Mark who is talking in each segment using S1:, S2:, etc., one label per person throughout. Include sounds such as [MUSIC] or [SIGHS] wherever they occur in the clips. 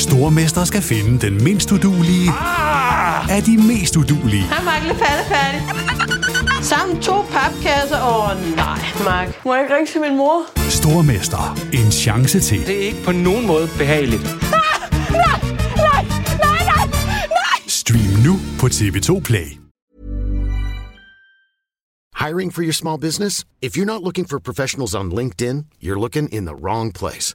S1: Stormester skal finde den mindst udulige
S2: Ah!
S1: af de mest udulige.
S3: Hej, Mark. Lidt færdig. Sammen to papkasser. Åh, oh, nej, Mark. Må jeg ikke ringe til min mor?
S1: Stormester. En chance til.
S2: Det er ikke på nogen måde behageligt.
S1: Stream nu på TV2 Play.
S4: Hiring for your small business? If you're not looking for professionals on LinkedIn, you're looking in the wrong place.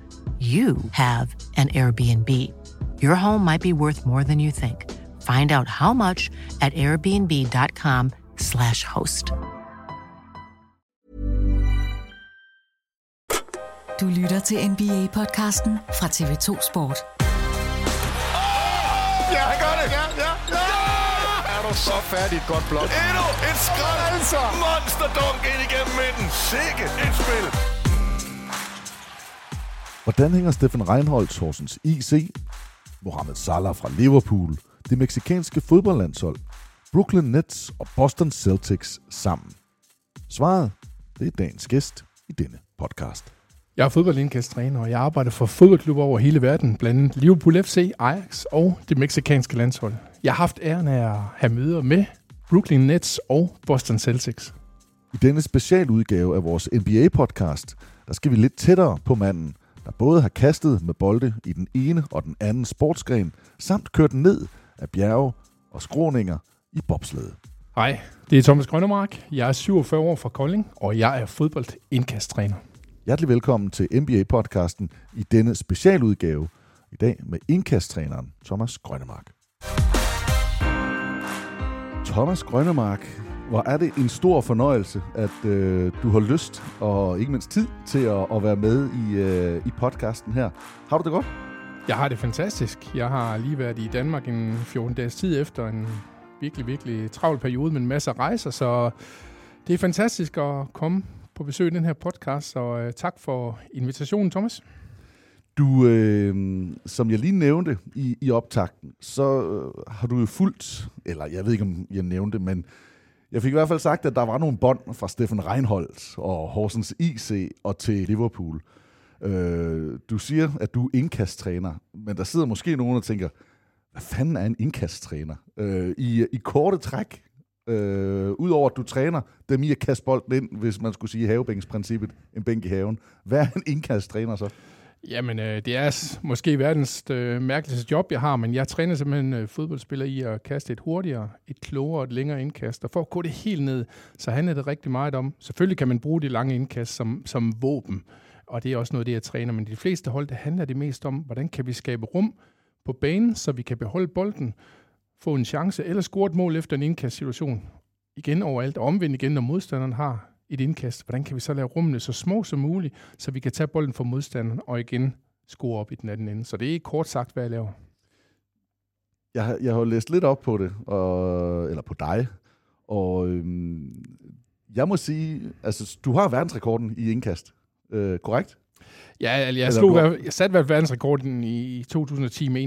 S5: you have an Airbnb. Your home might be worth more than you think. Find out how much at airbnb.com/slash host.
S6: Du lytter til NBA-podcasten fra TV2 Sport.
S7: Ja, han gør det! Ja, ja, ja! Er du så færdig et godt blok? Endnu et skrald! Altså! Monsterdunk ind igennem midten. Sikke et spil!
S8: Hvordan hænger Steffen Reinholdt, Horsens IC, Mohamed Salah fra Liverpool, det meksikanske fodboldlandshold, Brooklyn Nets og Boston Celtics sammen? Svaret, det er dagens gæst i denne podcast.
S9: Jeg er fodboldindkasttræner, og jeg arbejder for fodboldklubber over hele verden, blandt andet Liverpool FC, Ajax og det meksikanske landshold. Jeg har haft æren af at have møder med Brooklyn Nets og Boston Celtics.
S8: I denne specialudgave af vores NBA-podcast, der skal vi lidt tættere på manden, der både har kastet med bolde i den ene og den anden sportsgren, samt kørt ned af bjerge og skråninger i bobslæde.
S9: Hej, det er Thomas Grønnemark. Jeg er 47 år fra Kolding, og jeg er fodboldindkasttræner.
S8: Hjertelig velkommen til NBA-podcasten i denne specialudgave. I dag med indkasttræneren Thomas Grønnemark. Thomas Grønnemark, hvor er det en stor fornøjelse, at øh, du har lyst og ikke mindst tid til at, at være med i, øh, i podcasten her. Har du det godt?
S9: Jeg har det fantastisk. Jeg har lige været i Danmark en 14 dages tid efter en virkelig, virkelig travl periode med en masse rejser, så det er fantastisk at komme på besøg i den her podcast, så øh, tak for invitationen, Thomas.
S8: Du, øh, som jeg lige nævnte i, i optakten, så øh, har du jo fulgt, eller jeg ved ikke, om jeg nævnte, men jeg fik i hvert fald sagt, at der var nogle bånd fra Steffen Reinholdt og Horsens IC og til Liverpool. Øh, du siger, at du er indkasttræner, men der sidder måske nogen og tænker, hvad fanden er en indkasttræner? Øh, i, I korte træk, øh, udover at du træner dem i at kaste bolden ind, hvis man skulle sige havebænksprincippet, en bænk i haven. Hvad er en indkasttræner så?
S9: Jamen, øh, det er måske verdens øh, mærkeligste job, jeg har, men jeg træner simpelthen øh, fodboldspillere i at kaste et hurtigere, et klogere og et længere indkast. Og for at gå det helt ned, så handler det rigtig meget om, selvfølgelig kan man bruge de lange indkast som, som våben, og det er også noget af det, jeg træner, men de fleste hold, det handler det mest om, hvordan kan vi skabe rum på banen, så vi kan beholde bolden, få en chance eller score et mål efter en indkastsituation. Igen overalt, og omvendt igen, når modstanderen har et indkast, hvordan kan vi så lave rummene så små som muligt, så vi kan tage bolden fra modstanderen og igen score op i den anden ende. Så det er kort sagt, hvad jeg laver.
S8: Jeg, har- jeg har læst lidt op på det, og, eller på dig, og øhm, jeg må sige, altså du har verdensrekorden i indkast, øh, korrekt?
S9: Ja, jeg, jeg,
S8: Eller
S9: slog, hver- jeg satte verdensrekorden i 2010 med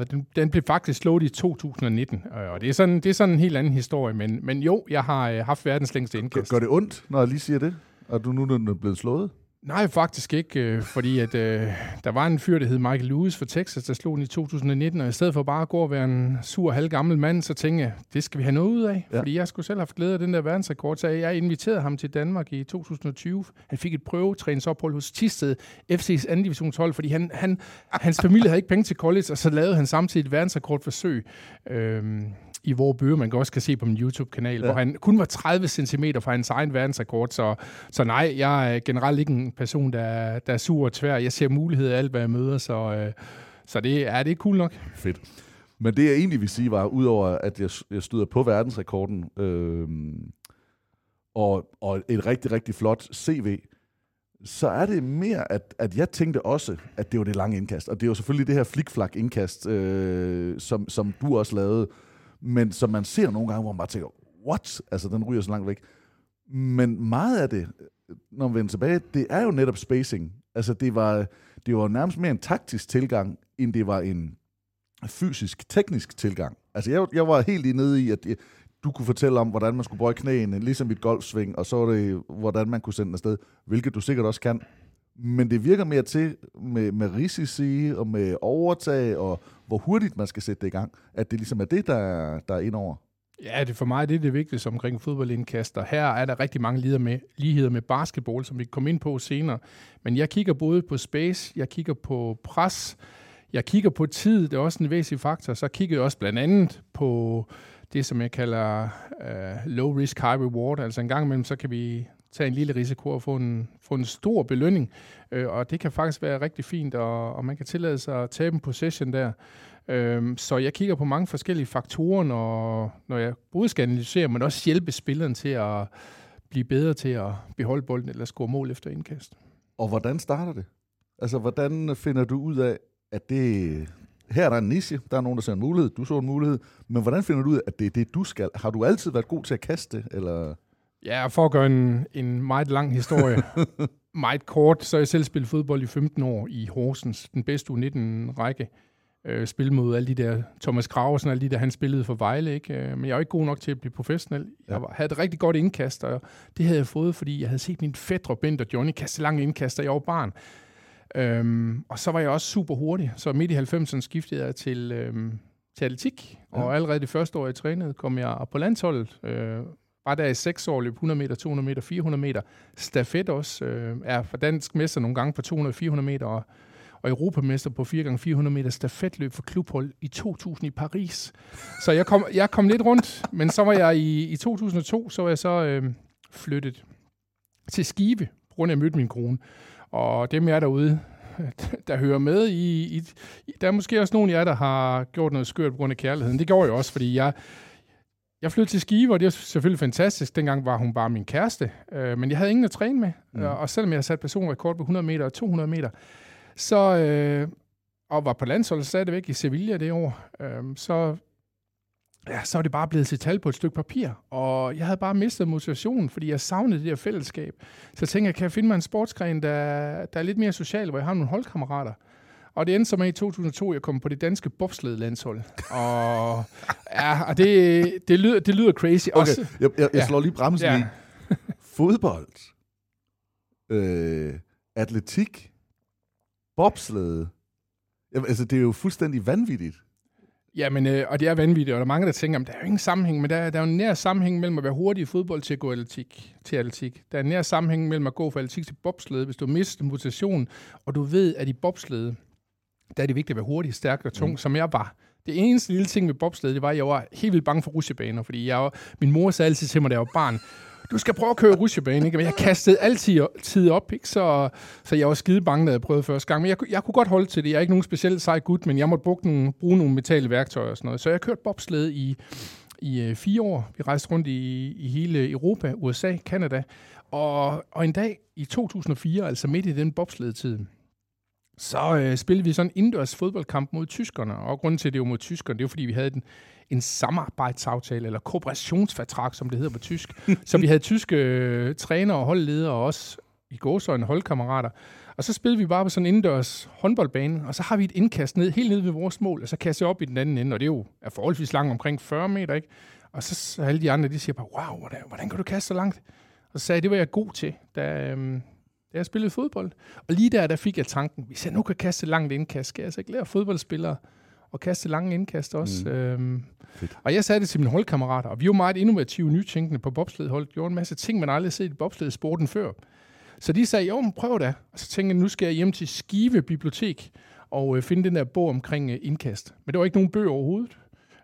S9: 51-33. Den, den blev faktisk slået i 2019, øh, og det er sådan, det er sådan en helt anden historie. Men, men jo, jeg har øh, haft verdens længste indkast.
S8: Gør det ondt, når jeg lige siger det? Og du nu er blevet slået?
S9: Nej, faktisk ikke, øh, fordi at, øh, der var en fyr, der hed Michael Lewis fra Texas, der slog den i 2019, og i stedet for bare at gå og være en sur, halvgammel mand, så tænkte jeg, det skal vi have noget ud af,
S8: Ja.
S9: fordi jeg skulle selv have haft glæde af den der verdensrekord, så jeg inviterede ham til Danmark i 2020. Han fik et prøvetræningsophold hos Tisted, FC's anden divisionshold, fordi han, han, hans familie havde ikke penge til college, og så lavede han samtidig et verdensrekordforsøg. Øhm, i hvor bøger, man også kan se på min YouTube-kanal, ja. hvor han kun var 30 cm fra hans egen verdensrekord. Så, så nej, jeg er generelt ikke en person, der, er- der er sur og tvær. Jeg ser muligheder i alt, hvad jeg møder, så, øh, så det, er, det er cool nok.
S8: Fedt. Men det jeg egentlig vil sige var, udover at jeg, jeg støder på verdensrekorden, øh, og, og et rigtig, rigtig flot CV, så er det mere, at, at jeg tænkte også, at det var det lange indkast. Og det er jo selvfølgelig det her flikflak indkast, øh, som, som du også lavede, men som man ser nogle gange, hvor man bare tænker, what? Altså, den ryger så langt væk. Men meget af det, når man vender tilbage, det er jo netop spacing. Altså, det var, det var nærmest mere en taktisk tilgang, end det var en fysisk, teknisk tilgang. Altså, jeg, jeg var helt lige nede i, at jeg, du kunne fortælle om, hvordan man skulle bøje knæene, ligesom i et golfsving, og så var det, hvordan man kunne sende den afsted, hvilket du sikkert også kan. Men det virker mere til med, med risici og med overtag, og hvor hurtigt man skal sætte det i gang, at det ligesom er det, der, er- der er indover.
S9: Ja, det for mig det er det vigtigste omkring fodboldindkaster. og her er der rigtig mange ligheder med, ligheder med basketball, som vi kommer ind på senere. Men jeg kigger både på space, jeg kigger på pres, jeg kigger på tid, det er også en væsentlig faktor. Så kigger jeg også blandt andet på det, som jeg kalder uh, low risk, high reward. Altså en gang imellem, så kan vi tage en lille risiko og få en, få en stor belønning. Øh, og det kan faktisk være rigtig fint, og, og man kan tillade sig at tabe en possession der. Øh, så jeg kigger på mange forskellige faktorer, når, når jeg både skal analysere, men også hjælpe spilleren til at blive bedre til at beholde bolden eller score mål efter indkast.
S8: Og hvordan starter det? Altså, hvordan finder du ud af, at det... Her er der en niche, der er nogen, der ser en mulighed, du så en mulighed, men hvordan finder du ud af, at det er det, du skal? Har du altid været god til at kaste, eller...
S9: Ja, for at gøre en, en meget lang historie [LAUGHS] meget kort, så har jeg selv spillet fodbold i 15 år i Horsens, den bedste U19-række. Øh, spille mod alle de der, Thomas Graversen, alle de der, han spillede for Vejle, ikke? Øh, men jeg er jo ikke god nok til at blive professionel. Jeg var, havde et rigtig godt indkast, og det havde jeg fået, fordi jeg havde set min fætter Bent og Johnny kaste lange indkast, da jeg var barn. Øhm, og så var jeg også super hurtig, så midt i 90'erne skiftede jeg til, øhm, til atletik, ja. og allerede det første år, jeg trænede, kom jeg på landsholdet. Øh, var der i seks år, løb 100 meter, 200 meter, 400 meter. Stafet også, øh, er for dansk mester nogle gange på 200-400 meter, og, og europamester på 4x400 meter stafetløb for klubhold i 2000 i Paris. Så jeg kom, jeg kom lidt rundt, men så var jeg i, i 2002, så var jeg så øh, flyttet til Skive, på grund af, at jeg mødte min kone. Og dem er derude, [LAUGHS] der hører med i, i. Der er måske også nogen af jer, der har gjort noget skørt på grund af kærligheden. Det gjorde jeg også, fordi jeg, jeg flyttede til Skive, og det er selvfølgelig fantastisk. Dengang var hun bare min kæreste, øh, men jeg havde ingen at træne med. Mm. Og selvom jeg havde sat personrekord på 100 meter og 200 meter, så, øh, og var på landsholdet stadigvæk i Sevilla det år, øh, så, ja, så var det bare blevet til tal på et stykke papir. Og jeg havde bare mistet motivationen, fordi jeg savnede det der fællesskab. Så jeg tænkte, kan jeg finde mig en sportsgren, der, der er lidt mere social, hvor jeg har nogle holdkammerater. Og det endte så med i 2002, jeg kom på det danske bobsled-landshold. Og, [LAUGHS] ja, og det, det, lyder, det lyder crazy.
S8: Okay,
S9: Også,
S8: jeg, jeg, jeg
S9: Ja.
S8: slår lige bremsen
S9: Ja.
S8: i. Fodbold. Øh, atletik. Bobslæde. Jamen, altså, det er jo fuldstændig vanvittigt.
S9: Jamen, øh, og det er vanvittigt, og der er mange, der tænker, at der er jo ingen sammenhæng, men der, er- der er jo en nær sammenhæng mellem at være hurtig i fodbold til at gå atletik, til atletik. Der er en nær sammenhæng mellem at gå fra atletik til bobslæde, hvis du mister motivation, og du ved, at i bobslæde, der er det vigtigt at være hurtig, stærk og tung, mm. som jeg var. Det eneste lille ting med bobslæde, det var, at jeg var helt vildt bange for rusjebaner, fordi jeg var, min mor sagde altid til mig, da jeg var barn, du skal prøve at køre rusjebane, ikke? Men jeg kastede altid tid op, ikke? Så, så jeg var skide bange, da jeg prøvede første gang. Men jeg, kunne- jeg kunne godt holde til det. Jeg er ikke nogen specielt sej gut, men jeg måtte bruge nogle, bruge nogle metale værktøjer og sådan noget. Så jeg kørte bobslæde i, i øh, fire år. Vi rejste rundt i, i hele Europa, USA, Kanada. Og, og en dag i 2004, altså midt i den bobsledetid, så øh, spillede vi sådan en indendørs fodboldkamp mod tyskerne. Og grunden til, at det var mod tyskerne, det var, fordi vi havde en, en samarbejdsaftale, eller kooperationsvertrag, som det hedder på tysk. [LAUGHS] så vi havde tyske øh, trænere og holdledere, og også i gåsøjne holdkammerater. Og så spillede vi bare på sådan en indendørs håndboldbane, og så har vi et indkast ned, helt ned ved vores mål, og så kaster jeg op i den anden ende, og det er jo er forholdsvis langt, omkring 40 meter, ikke? Og så, så alle de andre, de siger bare, wow, hvordan, hvordan kan du kaste så langt? Og så sagde jeg, det var jeg god til, da, øhm, da jeg spillede fodbold. Og lige der, der fik jeg tanken, hvis jeg nu kan kaste langt indkast, skal jeg så ikke lære fodboldspillere at kaste lange indkast også. Mm. Øhm, og jeg sagde det til mine holdkammerater, og vi var meget innovative, nytænkende på bobsledholdet, gjorde en masse ting, man aldrig har set i bobsledsporten før. Så de sagde, jo, prøv da. Og så tænkte jeg, nu skal jeg hjem til Skive Bibliotek og øh, finde den der bog omkring øh, indkast. Men der var ikke nogen bøger overhovedet.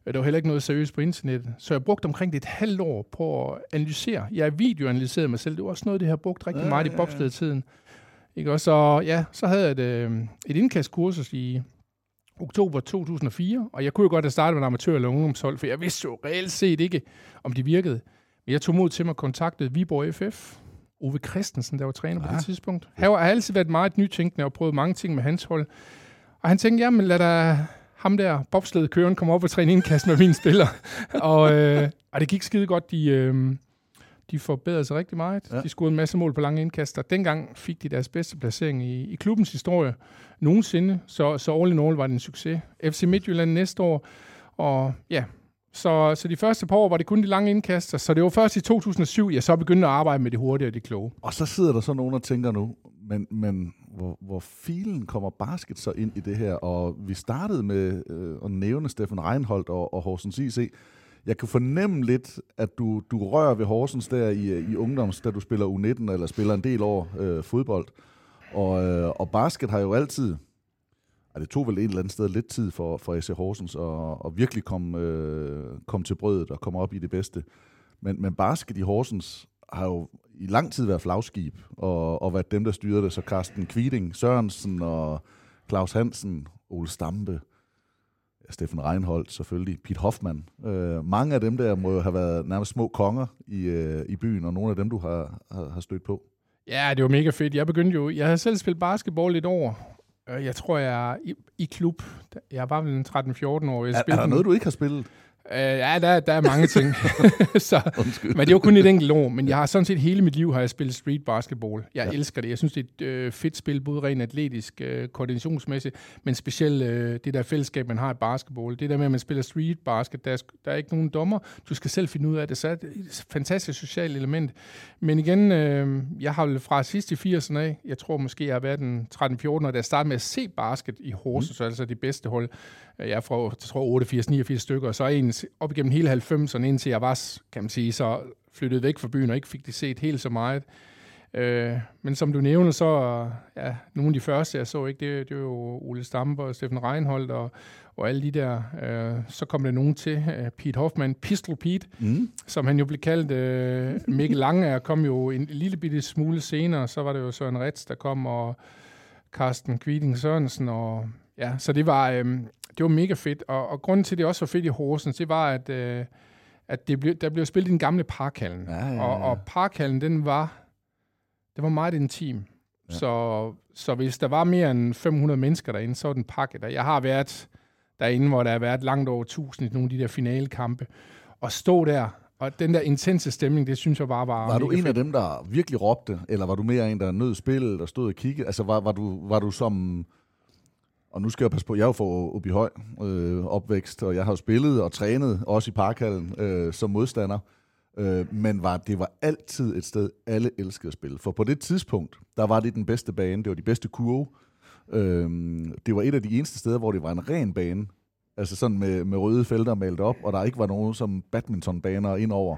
S9: Øh, der var heller ikke noget seriøst på internettet. Så jeg brugte omkring et halvt år på at analysere. Jeg videoanalyserede mig selv. Det var også noget, det har brugt rigtig meget i bobsledtiden. Ikke? Og så, ja, så havde jeg et, øh, et indkastkursus i oktober 2004, og jeg kunne jo godt have startet med en amatør- eller ungdomshold, for jeg vidste jo reelt set ikke, om de virkede. Men jeg tog mod til mig og kontaktede Viborg FF, Ove Christensen, der var træner ja. på det tidspunkt. Han har altid været meget nytænkende og prøvet mange ting med hans hold. Og han tænkte, jamen lad da ham der, bobsled-køren, komme op og træne indkast med mine spillere. [LAUGHS] og, øh, og det gik skide godt. De, øh, de forbedrede sig rigtig meget. Ja. De scorede en masse mål på lange indkaster. Dengang fik de deres bedste placering i, i klubbens historie nogensinde, så, så all in all var det en succes. FC Midtjylland næste år, og ja, så, så de første par år var det kun de lange indkaster, så det var først i 2007, jeg så begyndte at arbejde med det hurtige og det kloge.
S8: Og så sidder der så nogen og tænker nu, men, men hvor, hvor filen kommer basket så ind i det her? Og vi startede med øh, at nævne Steffen Reinholdt og, og Horsens IC. Jeg kan fornemme lidt, at du, du rører ved Horsens der i, i ungdoms, da du spiller U19 eller spiller en del år øh, fodbold. Og, øh, og basket har jo altid, og det tog vel et eller andet sted lidt tid for, for SC Horsens at, at virkelig komme, øh, komme til brødet og komme op i det bedste. Men, men basket i Horsens har jo i lang tid været flagskib, og, og været dem, der styrede det. Så Carsten Kviding, Sørensen og Claus Hansen, Ole Stampe, Steffen Reinholdt selvfølgelig, Pete Hoffmann. Øh, mange af dem der må jo have været nærmest små konger i, øh, i byen, og nogle af dem, du har, har, har stødt på.
S9: Ja, det var mega fedt. Jeg begyndte jo, jeg havde selv spillet basketball lidt over. Jeg tror, jeg er i, i klub. Jeg var vel 13-14 år. Jeg
S8: er, er der noget, du ikke har spillet?
S9: Uh, ja, der, der er mange ting. [LAUGHS] så, men det var kun et enkelt år. Men jeg har sådan set hele mit liv har jeg spillet street basketball. Jeg ja. elsker det. Jeg synes, det er et øh, fedt spil, både rent atletisk, øh, koordinationsmæssigt, men specielt øh, det der fællesskab, man har i basketball. Det der med, at man spiller street basket, der er, der er ikke nogen dommer. Du skal selv finde ud af det. Så er det et fantastisk socialt element. Men igen, øh, jeg har vel fra sidst i 80'erne af, jeg tror måske, jeg har været den 13-14 år, da jeg startede med at se basket i Horsens, mm. altså det bedste hold. Jeg er fra, jeg tror, 88-89 stykker, og så er en op igennem hele 90'erne, indtil jeg var, kan man sige, så flyttede væk fra byen og ikke fik det set helt så meget. Øh, men som du nævner, så ja, nogle af de første, jeg så, ikke, det, det var jo Ole Stamper og Steffen Reinholdt og, og alle de der. Øh, så kom der nogen til, uh, Pete Hoffman, Pistol Pete, mm. som han jo blev kaldt. Øh, Mikkel Lange kom jo en lille bitte smule senere, så var det jo Søren Rets, der kom, og Carsten Kviding Sørensen, og ja, så det var, øh, det var mega fedt. Og, og grunden til, at det også var fedt i Horsens, det var, at, øh, at det blev, der blev spillet i den gamle parkhallen. Ja, ja, ja. Og, og parkhallen, den var, det var meget intim. Ja. Så, så hvis der var mere end 500 mennesker derinde, så var den pakket. Jeg har været derinde, hvor der har været langt over 1000 i nogle af de der finalekampe. Og stå der, og den der intense stemning, det synes jeg bare var
S8: Var du en fedt. af dem, der virkelig råbte, eller var du mere en, der nød spillet og stod og kiggede? Altså var, var, du, var du som og nu skal jeg passe på, jeg er jo for Høj øh, opvækst, og jeg har jo spillet og trænet, også i parkhallen, øh, som modstander. Øh, men var, det var altid et sted, alle elskede at spille. For på det tidspunkt, der var det den bedste bane, det var de bedste kurve. Øh, det var et af de eneste steder, hvor det var en ren bane. Altså sådan med, med røde felter malet op, og der ikke var nogen som badmintonbaner indover.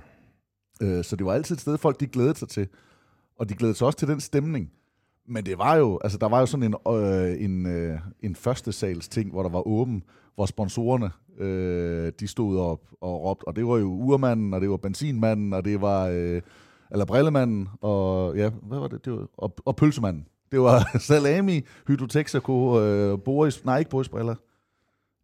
S8: Øh, så det var altid et sted, folk de glædede sig til. Og de glædede sig også til den stemning. Men det var jo, altså der var jo sådan en, øh, en, øh, en første sals ting, hvor der var åben, hvor sponsorerne, øh, de stod op og råbte, og det var jo urmanden, og det var benzinmanden, og det var, øh, eller brillemanden, og ja, hvad var det, det var, og, og pølsemanden. Det var [LAUGHS] salami, hydrotexaco, øh, Boris, nej ikke Boris Briller,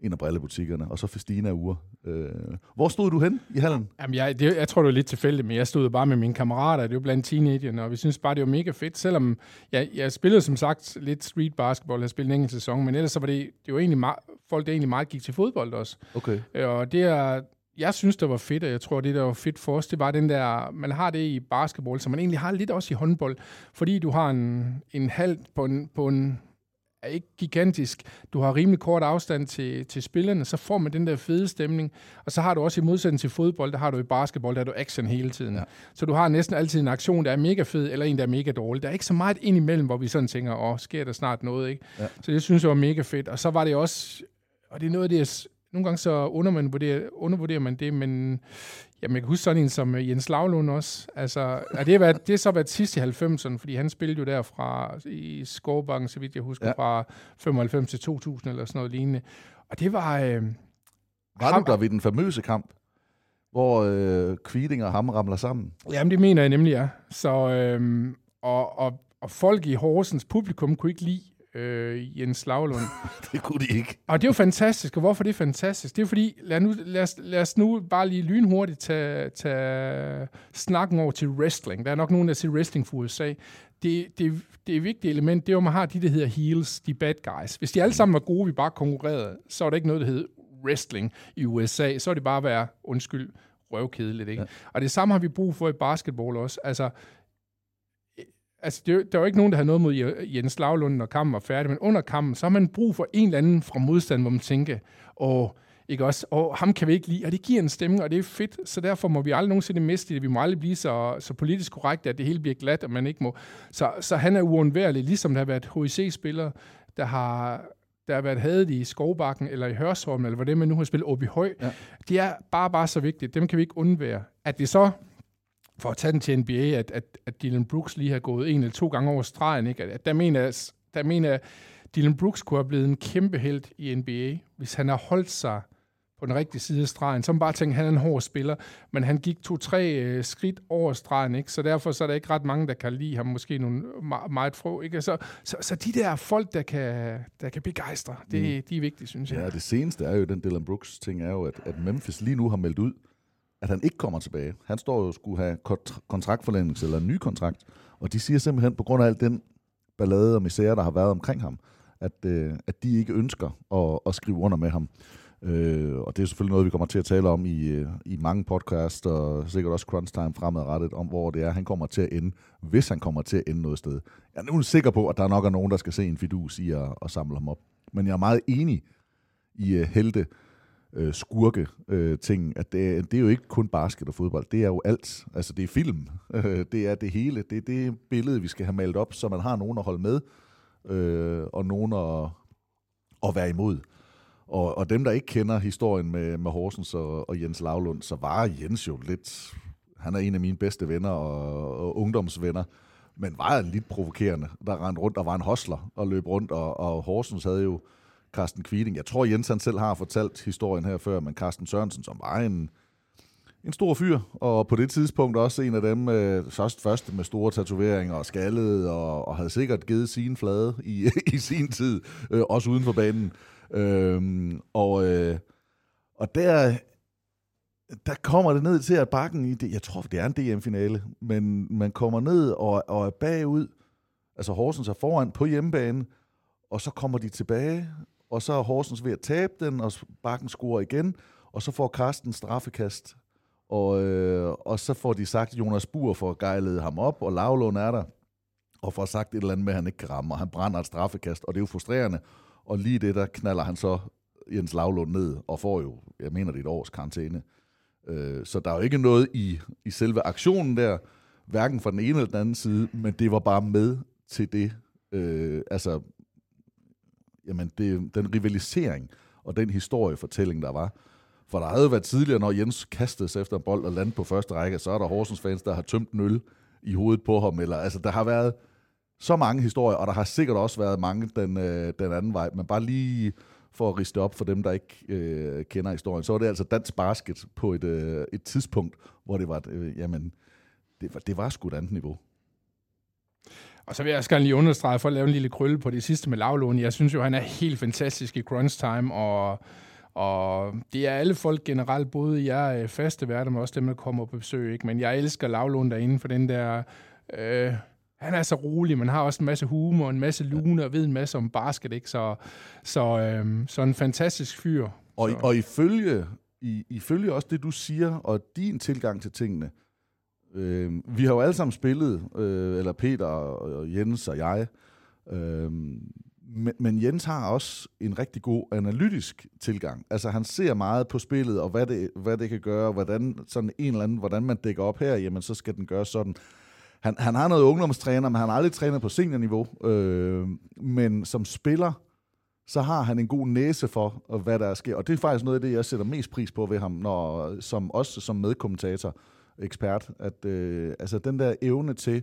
S8: en af brillebutikkerne, og så Festina Ure. Øh, hvor stod du hen i hallen?
S9: Jamen, jeg, det, jeg tror, det var lidt tilfældigt, men jeg stod bare med mine kammerater, det var blandt teenagerne, og vi synes bare, det var mega fedt, selvom jeg, jeg spillede som sagt lidt street basketball, jeg spillede en enkelt sæson, men ellers så var det, det var egentlig meget, folk, der egentlig meget gik til fodbold også.
S8: Okay.
S9: Øh, og det er, jeg synes, det var fedt, og jeg tror, det der var fedt for os, det var den der, man har det i basketball, som man egentlig har lidt også i håndbold, fordi du har en, en halv på en, på en er ikke gigantisk. Du har rimelig kort afstand til, til spillerne, så får man den der fede stemning. Og så har du også i modsætning til fodbold, der har du i basketball, der er du action hele tiden. Ja. Så du har næsten altid en aktion, der er mega fed, eller en, der er mega dårlig. Der er ikke så meget ind imellem, hvor vi sådan tænker, åh, sker der snart noget, ikke? Ja. Så det synes jeg var mega fedt. Og så var det også, og det er noget af det, nogle gange så undervurderer, undervurderer man det, men jamen, jeg kan huske sådan en som øh, Jens Lavlund også. Altså, er det, været, det er så været sidst i 90'erne, fordi han spillede jo der fra i Skovbanken, så vidt jeg husker, ja. fra 95 til 2000 eller sådan noget lignende. Og det var... Øh,
S8: var ham, du der ved den famøse kamp, hvor øh, Kviding og ham ramler sammen?
S9: Jamen, det mener jeg nemlig, ja. Så, øh, og, og, og folk i Horsens publikum kunne ikke lide øh, Jens Lavlund. [LAUGHS]
S8: det kunne de ikke.
S9: Og det er jo fantastisk, og hvorfor det er fantastisk? Det er fordi, lad, nu, lad, os, lad os nu bare lige lynhurtigt tage, tage snakken over til wrestling. Der er nok nogen, der siger wrestling for USA. Det, det, det er et vigtigt element, det er jo, at man har de, der hedder heels, de bad guys. Hvis de alle sammen var gode, vi bare konkurrerede, så er der ikke noget, der hedder wrestling i USA. Så er det bare at være, undskyld, røvkedeligt. Ikke? Ja. Og det samme har vi brug for i basketball også. Altså, altså, det, der var ikke nogen, der havde noget mod Jens Lavlund, når kampen var færdig, men under kampen, så har man brug for en eller anden fra modstand, hvor man tænker, åh, ikke også? Og ham kan vi ikke lide, og det giver en stemning, og det er fedt, så derfor må vi aldrig nogensinde miste det. Vi må aldrig blive så, så politisk korrekte, at det hele bliver glat, og man ikke må. Så, så han er uundværlig, ligesom der har været HIC-spillere, der har, der har været hadet i Skovbakken, eller i Hørsholm, eller hvad det man nu har spillet i høj. Ja. Det er bare, bare så vigtigt. Dem kan vi ikke undvære. At det så for at tage den til NBA, at, at, at Dylan Brooks lige har gået en eller to gange over stregen. Ikke? At, at der mener jeg, der mener jeg, Dylan Brooks kunne have blevet en kæmpe held i NBA, hvis han har holdt sig på den rigtige side af stregen. Så man bare tænker, han er en hård spiller, men han gik to-tre øh, skridt over stregen, ikke? så derfor så er der ikke ret mange, der kan lide ham, måske nogle meget få. Ikke? Så, så, så de der folk, der kan, der kan begejstre, det, mm. de er vigtige, synes jeg.
S8: Ja, det seneste er jo, den Dylan Brooks ting er jo, at, at Memphis lige nu har meldt ud, at han ikke kommer tilbage. Han står jo skulle have kontraktforlængelse eller en ny kontrakt, og de siger simpelthen på grund af alt den ballade og misære, der har været omkring ham, at, øh, at de ikke ønsker at, at skrive under med ham. Øh, og det er selvfølgelig noget, vi kommer til at tale om i, øh, i mange podcasts, og sikkert også Crunch Time fremadrettet, om hvor det er, han kommer til at ende, hvis han kommer til at ende noget sted. Jeg er nu sikker på, at der nok er nogen, der skal se en fidus i at, at samle ham op. Men jeg er meget enig i uh, Helte, øh, skurke øh, ting, at det, det er jo ikke kun basket og fodbold, det er jo alt. Altså det er film, øh, [LAUGHS] det er det hele, det er det billede, vi skal have malet op, så man har nogen at holde med, øh, og nogen at, at være imod. Og, og dem, der ikke kender historien med, med Horsens og, og Jens Lavlund, så var Jens jo lidt, han er en af mine bedste venner og, og ungdomsvenner, men var lidt provokerende. Der rendte rundt og var en hostler og løb rundt, og, og Horsens havde jo Carsten Kviding. Jeg tror, Jens han selv har fortalt historien her før, men Carsten Sørensen, som var en, en stor fyr, og på det tidspunkt også en af dem øh, først, første med store tatoveringer og skaldet, og, og havde sikkert givet sin flade i, [LAUGHS] i sin tid, øh, også uden for banen. Øh, og, øh, og der, der kommer det ned til, at bakken i det, jeg tror, det er en DM-finale, men man kommer ned og, og er bagud, altså Horsens er foran på hjemmebane, og så kommer de tilbage, og så er Horsens ved at tabe den, og bakken scorer igen, og så får Karsten straffekast, og, øh, og så får de sagt, at Jonas Buer får gejlet ham op, og Lavlund er der, og får sagt et eller andet med, at han ikke kan ramme, og han brænder et straffekast, og det er jo frustrerende, og lige det, der knaller han så Jens Lavlund ned, og får jo, jeg mener det er et års karantæne. Øh, så der er jo ikke noget i, i selve aktionen der, hverken fra den ene eller den anden side, men det var bare med til det, øh, altså jamen det, den rivalisering og den historiefortælling, der var. For der havde jo været tidligere, når Jens kastede sig efter en bold og landede på første række, så er der Horsens fans, der har tømt en øl i hovedet på ham. Eller, altså, der har været så mange historier, og der har sikkert også været mange den, øh, den anden vej. Men bare lige for at riste op for dem, der ikke øh, kender historien, så var det altså dansk basket på et, øh, et tidspunkt, hvor det var, øh, jamen, det var, det var sgu et andet niveau.
S9: Og så vil jeg også gerne lige understrege for at lave en lille krølle på det sidste med Lavlund. Jeg synes jo, han er helt fantastisk i crunch time, og, og det er alle folk generelt, både jeg øh, faste værter, men også dem, der kommer på besøg. Ikke? Men jeg elsker Lavlund derinde for den der... Øh, han er så rolig, man har også en masse humor, en masse lune og ved en masse om basket, ikke? Så, så, øh, så en fantastisk fyr.
S8: Og, og ifølge i, ifølge også det, du siger, og din tilgang til tingene, øh, vi har jo alle sammen spillet, øh, eller Peter og Jens og jeg, øh, men, men Jens har også en rigtig god analytisk tilgang. Altså han ser meget på spillet, og hvad det, hvad det kan gøre, hvordan sådan en eller anden, hvordan man dækker op her, jamen så skal den gøre sådan. Han, han har noget ungdomstræner, men han har aldrig trænet på seniorniveau. Øh, men som spiller, så har han en god næse for, hvad der sker. Og det er faktisk noget af det, jeg sætter mest pris på ved ham, når, som, også som medkommentator, ekspert, at øh, altså den der evne til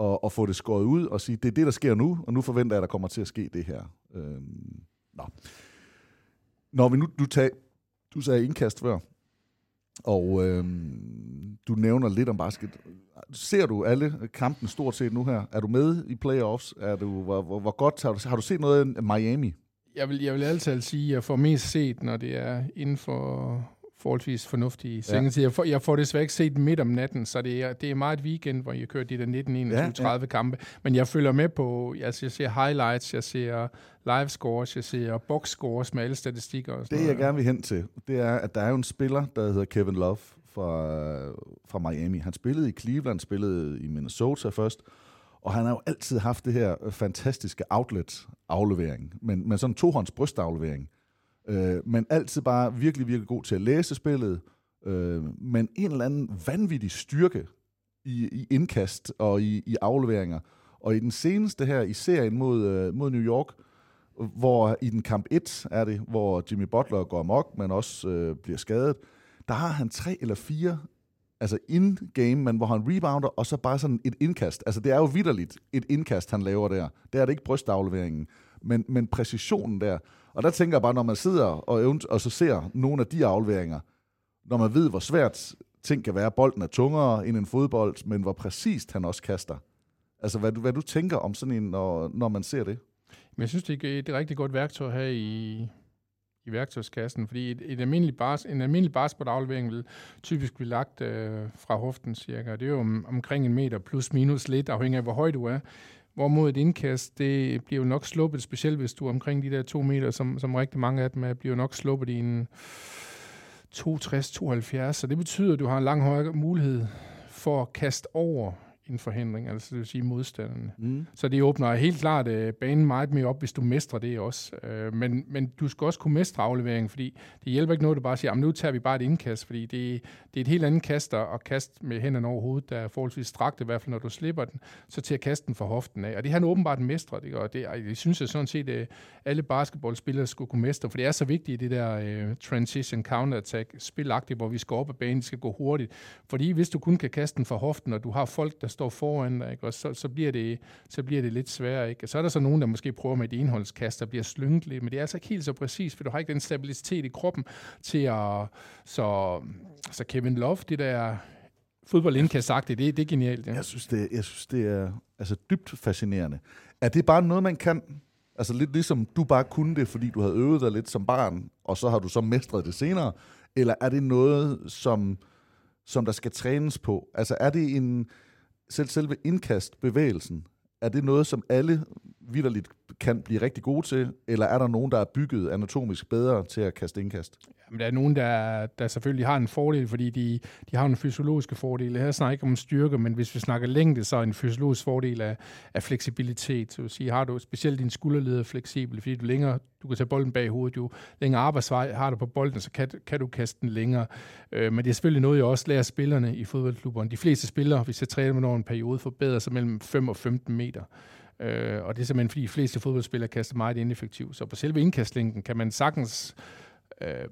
S8: at, at få det skåret ud og sige, det er det, der sker nu, og nu forventer jeg, at der kommer til at ske det her. Øh, nå. Når vi nu, du, tag, du sagde indkast før, og øh, du nævner lidt om basket. Ser du alle kampen stort set nu her? Er du med i playoffs? Er du, hvor, hvor, hvor godt har du, har du set noget af Miami?
S9: Jeg vil, jeg vil altid sige, at jeg får mest set, når det er inden for forholdsvis fornuftige sengetid. Ja. Jeg, får, jeg får desværre ikke set midt om natten, så det er, det er meget et weekend, hvor jeg kører de der 19, 21, ja, 30 ja. kampe. Men jeg følger med på, altså jeg ser highlights, jeg ser live scores, jeg ser box scores med alle statistikker. Og
S8: sådan det jeg gerne vil hen til, det er, at der er jo en spiller, der hedder Kevin Love fra, fra Miami. Han spillede i Cleveland, spillede i Minnesota først, og han har jo altid haft det her fantastiske outlet-aflevering, men, men sådan tohånds brystaflevering. Øh, men altid bare virkelig, virkelig god til at læse spillet, øh, men en eller anden vanvittig styrke i, i indkast og i, i afleveringer. Og i den seneste her i serien mod, øh, mod New York, hvor i den kamp 1 er det, hvor Jimmy Butler går amok, men også øh, bliver skadet, der har han tre eller fire altså in-game, men hvor han rebounder, og så bare sådan et indkast. Altså det er jo vidderligt et indkast, han laver der. Det er det ikke brystafleveringen, men, men præcisionen der. Og der tænker jeg bare, når man sidder og, og så ser nogle af de afleveringer, når man ved, hvor svært ting kan være, bolden er tungere end en fodbold, men hvor præcist han også kaster. Altså, hvad du, hvad du tænker om sådan en, når, når man ser det?
S9: Men jeg synes, det er et rigtig godt værktøj her i, i værktøjskassen, fordi et, et almindelig bars, en almindelig basketballaflevering vil typisk blive lagt øh, fra hoften cirka. Det er jo om, omkring en meter plus minus lidt, afhængig af hvor høj du er. Hvorimod et indkast, det bliver jo nok sluppet, specielt hvis du er omkring de der to meter, som, som rigtig mange af dem er, bliver nok sluppet i en 62-72. Så det betyder, at du har en lang højere mulighed for at kaste over en forhindring, altså det vil sige modstanderne. Mm. Så det åbner helt klart uh, banen meget mere op, hvis du mestrer det også. Uh, men, men du skal også kunne mestre afleveringen, fordi det hjælper ikke noget, at du bare siger, nu tager vi bare et indkast, fordi det, det er et helt andet kaster at kaste med hænderne over hovedet, der er forholdsvis strakt, i hvert fald når du slipper den, så til at kaste den fra hoften af. Og det har han åbenbart mestret, ikke? og det, det synes jeg sådan set, at alle basketballspillere skulle kunne mestre, for det er så vigtigt i det der uh, transition counter-attack spilagtigt, hvor vi skal op ad banen, skal gå hurtigt. Fordi hvis du kun kan kaste den fra hoften, og du har folk, der står foran dig, ikke? og så, så, bliver det, så bliver det lidt sværere. Ikke? så er der så nogen, der måske prøver med et enholdskast, der bliver slynget lidt, men det er altså ikke helt så præcis, for du har ikke den stabilitet i kroppen til at... Så, så Kevin Love, det der fodboldindkast sagt, det, det er genialt. Ja.
S8: Jeg, synes, det, jeg synes, det er altså, dybt fascinerende. Er det bare noget, man kan Altså lidt ligesom du bare kunne det, fordi du havde øvet dig lidt som barn, og så har du så mestret det senere? Eller er det noget, som, som der skal trænes på? Altså er det en, selv selve indkastbevægelsen, er det noget, som alle vidderligt kan blive rigtig gode til, eller er der nogen, der er bygget anatomisk bedre til at kaste indkast?
S9: Jamen, der er nogen, der, der selvfølgelig har en fordel, fordi de, de har en fysiologiske fordel. Her snakker ikke om styrke, men hvis vi snakker længde, så er en fysiologisk fordel af, af fleksibilitet. Så vil sige, har du specielt din skulderled fleksibel, fordi du længere, du kan tage bolden bag hovedet, jo længere arbejdsvej har du på bolden, så kan, kan du kaste den længere. Øh, men det er selvfølgelig noget, jeg også lærer spillerne i fodboldklubberne. De fleste spillere, hvis jeg træner med over en periode, forbedrer sig mellem 5 og 15 meter. Øh, og det er simpelthen, fordi de fleste fodboldspillere kaster meget ineffektivt. Så på selve indkastlinken kan man sagtens øh,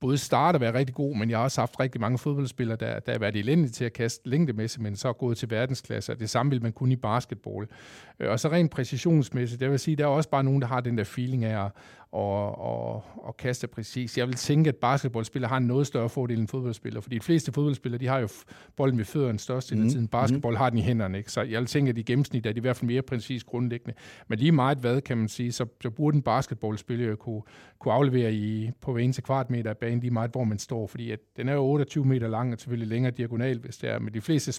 S9: både starte og være rigtig god, men jeg har også haft rigtig mange fodboldspillere, der, der har været elendige til at kaste længdemæssigt, men så er gået til verdensklasse, og det samme vil man kunne i basketball. Øh, og så rent præcisionsmæssigt, det vil sige, der er også bare nogen, der har den der feeling af at, og, og, og kaste præcis. Jeg vil tænke, at basketballspillere har en noget større fordel end fodboldspillere, fordi de fleste fodboldspillere, de har jo bolden ved fødderne størst mm. af tiden. Basketball mm. har den i hænderne, ikke? så jeg vil tænke, at i gennemsnit er de i hvert fald mere præcis grundlæggende. Men lige meget hvad, kan man sige, så, så burde en basketballspiller jo kunne, kunne aflevere i, på hver eneste kvadratmeter af banen, lige meget hvor man står, fordi at den er jo 28 meter lang og selvfølgelig længere diagonal, hvis det er, men de fleste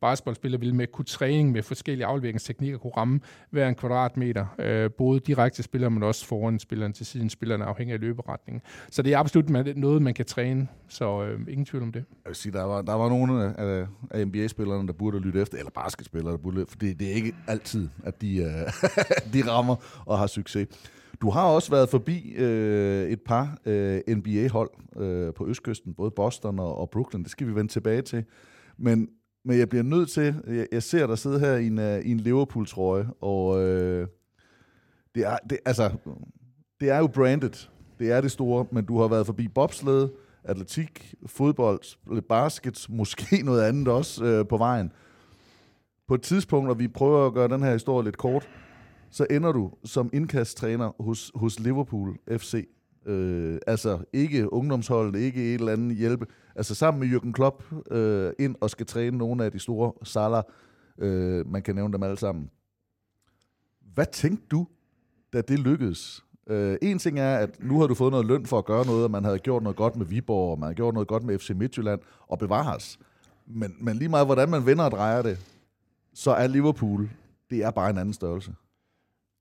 S9: basketballspiller ville med kunne træning med forskellige afleveringsteknikker kunne ramme hver en kvadratmeter, øh, både direkte spiller, men også foran spilleren til siden spillerne, afhængig af løberetningen. Så det er absolut noget, man kan træne, så øh, ingen tvivl om det.
S8: Jeg vil sige, der var, der var nogle af, af NBA-spillerne, der burde lytte efter, eller basketspillere, der burde lytte, for det, det er ikke altid, at de, øh, [LAUGHS] de rammer og har succes. Du har også været forbi øh, et par øh, NBA-hold øh, på Østkysten, både Boston og, og Brooklyn. Det skal vi vende tilbage til. Men, men jeg bliver nødt til, jeg, jeg ser dig sidde her i en, uh, i en Liverpool-trøje, og øh, det, er, det, altså, det er jo branded. Det er det store, men du har været forbi bobsled, atletik, fodbold, basket, måske [LAUGHS] noget andet også øh, på vejen. På et tidspunkt, og vi prøver at gøre den her historie lidt kort, så ender du som indkasttræner hos, hos Liverpool FC. Øh, altså ikke ungdomsholdet, ikke et eller andet hjælpe. Altså sammen med Jürgen Klopp øh, ind og skal træne nogle af de store saler. Øh, man kan nævne dem alle sammen. Hvad tænkte du, da det lykkedes? Øh, en ting er, at nu har du fået noget løn for at gøre noget, og man havde gjort noget godt med Viborg, og man har gjort noget godt med FC Midtjylland, og bevares. Men, men lige meget, hvordan man vender og drejer det, så er Liverpool, det er bare en anden størrelse.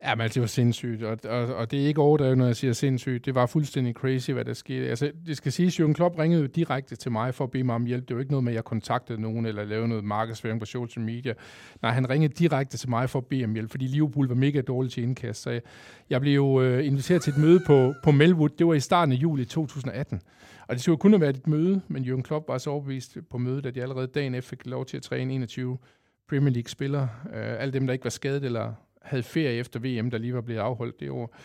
S9: Ja, men altså, det var sindssygt, og, og, og det er ikke overdrevet, når jeg siger sindssygt. Det var fuldstændig crazy, hvad der skete. Altså, det skal sige, Jürgen Klopp ringede jo direkte til mig for at bede mig om hjælp. Det var ikke noget med, at jeg kontaktede nogen eller lavede noget markedsføring på social media. Nej, han ringede direkte til mig for at bede om hjælp, fordi Liverpool var mega dårlig til indkast. Så jeg, jeg blev jo øh, inviteret til et møde på, på Melwood. Det var i starten af juli 2018. Og det skulle kun have været et møde, men Jürgen Klopp var så overbevist på mødet, at jeg allerede dagen efter fik lov til at træne 21 Premier League-spillere. Øh, alle dem, der ikke var skadet eller havde ferie efter VM, der lige var blevet afholdt det år.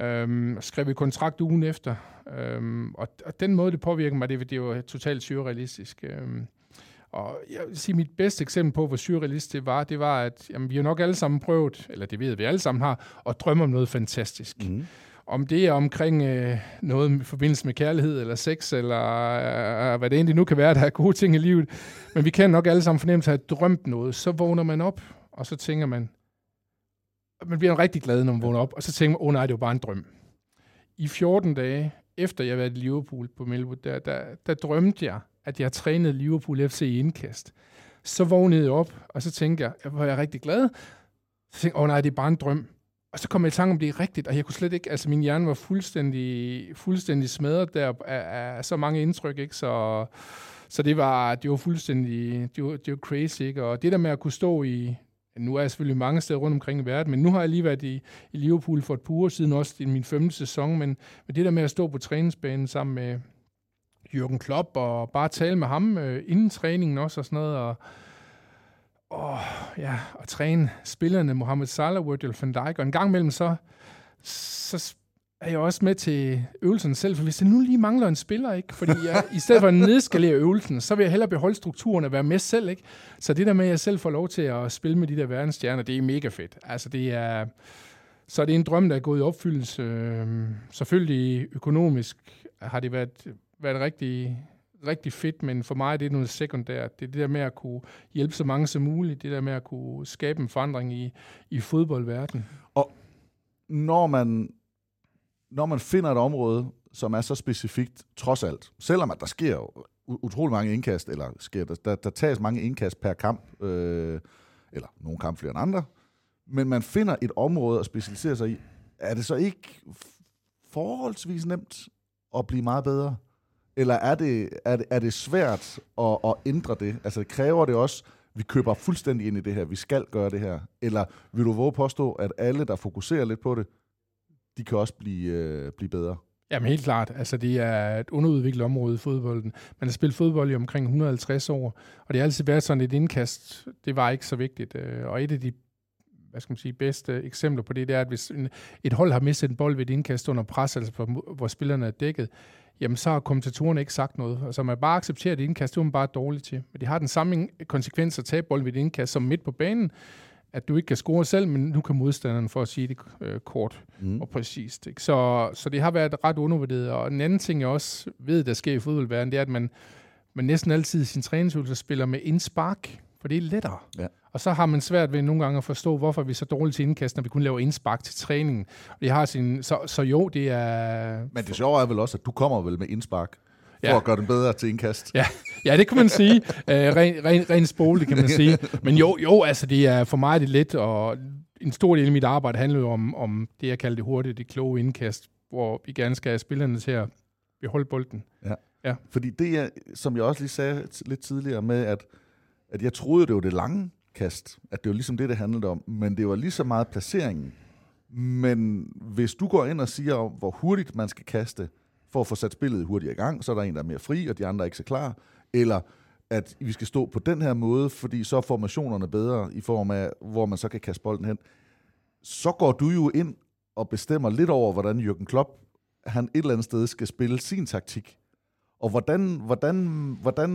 S9: Øhm, skrev vi kontrakt ugen efter. Øhm, og, og den måde, det påvirker mig, det, det var totalt surrealistisk. Øhm, og jeg vil sige, mit bedste eksempel på, hvor surrealistisk det var, det var, at jamen, vi har nok alle sammen prøvet, eller det ved vi alle sammen har, at drømme om noget fantastisk. Mm. Om det er omkring øh, noget i forbindelse med kærlighed, eller sex, eller øh, hvad det egentlig nu kan være, der er gode ting i livet. Men vi kan nok alle sammen fornemme at have drømt noget. Så vågner man op, og så tænker man, man bliver rigtig glad, når man vågner op, og så tænker man, åh oh, nej, det var bare en drøm. I 14 dage, efter jeg var i Liverpool på Melwood, der, der, der drømte jeg, at jeg trænede Liverpool FC i indkast. Så vågnede jeg op, og så tænkte jeg, jeg var jeg rigtig glad. Så tænkte jeg, åh oh, nej, det er bare en drøm. Og så kom jeg i tanke om, det er rigtigt, og jeg kunne slet ikke, altså min hjerne var fuldstændig, fuldstændig smadret der af, af så mange indtryk, ikke? Så, så det var, det var fuldstændig, det var, det var crazy, ikke? Og det der med at kunne stå i, nu er jeg selvfølgelig mange steder rundt omkring i verden, men nu har jeg lige været i, i Liverpool for et par uger siden, også i min femte sæson, men, men det der med at stå på træningsbanen sammen med Jürgen Klopp og bare tale med ham øh, inden træningen også og sådan noget, og, og, ja, og træne spillerne Mohamed Salah, Virgil van Dijk, og en gang imellem så, så er jeg også med til øvelsen selv, for hvis det nu lige mangler en spiller, ikke? fordi jeg, i stedet for at nedskalere øvelsen, så vil jeg hellere beholde strukturen og være med selv. Ikke? Så det der med, at jeg selv får lov til at spille med de der verdensstjerner, det er mega fedt. Altså det er, så det er en drøm, der er gået i opfyldelse. Øhm, selvfølgelig økonomisk har det været, været rigtig, rigtig fedt, men for mig er det noget sekundært. Det er det der med at kunne hjælpe så mange som muligt, det der med at kunne skabe en forandring i, i fodboldverdenen.
S8: Og når man når man finder et område, som er så specifikt, trods alt, selvom at der sker utrolig mange indkast, eller sker, der, der, der tages mange indkast per kamp, øh, eller nogle kamp flere end andre, men man finder et område at specialisere sig i, er det så ikke forholdsvis nemt at blive meget bedre? Eller er det, er det, er det svært at, at ændre det? Altså det kræver det også, vi køber fuldstændig ind i det her, vi skal gøre det her? Eller vil du våge påstå, at alle, der fokuserer lidt på det, de kan også blive, øh, blive bedre.
S9: Jamen helt klart. Altså, det er et underudviklet område i fodbolden. Man har spillet fodbold i omkring 150 år, og det har altid været sådan et indkast. Det var ikke så vigtigt. Øh, og et af de hvad skal man sige, bedste eksempler på det, det er, at hvis en, et hold har mistet en bold ved et indkast under pres, altså på, hvor spillerne er dækket, jamen så har kommentatorerne ikke sagt noget. Altså man bare accepterer, det indkast, det er man bare dårligt til. Men det har den samme konsekvens at tage bolden ved et indkast som midt på banen, at du ikke kan score selv, men nu kan modstanderen for at sige det øh, kort mm. og præcist. Ikke? Så, så det har været ret undervurderet. Og en anden ting, jeg også ved, der sker i fodboldverdenen, det er, at man, man næsten altid i sin træningsøvelse spiller med indspark, for det er lettere. Ja. Og så har man svært ved nogle gange at forstå, hvorfor vi er så dårlige til indkast, når vi kun laver indspark til træningen. Og det har sin, så, så jo, det er...
S8: Men det sjove er vel også, at du kommer vel med indspark ja. at gøre den bedre til indkast.
S9: Ja, ja det kan man sige. Uh, ren, ren, ren spole, kan man [LAUGHS] sige. Men jo, jo, altså det er for mig det let, og en stor del af mit arbejde handler jo om, om det, jeg kalder det hurtige, det kloge indkast, hvor vi gerne skal have spillerne til at beholde bolden.
S8: Ja. ja. Fordi det er, som jeg også lige sagde lidt tidligere med, at, at jeg troede, det var det lange kast, at det var ligesom det, det handlede om, men det var lige så meget placeringen. Men hvis du går ind og siger, hvor hurtigt man skal kaste, for at få sat spillet hurtigt i gang, så er der en, der er mere fri, og de andre er ikke så klar, eller at vi skal stå på den her måde, fordi så er formationerne bedre i form af, hvor man så kan kaste bolden hen, så går du jo ind og bestemmer lidt over, hvordan Jürgen Klopp han et eller andet sted skal spille sin taktik. Og hvordan, hvordan, hvordan,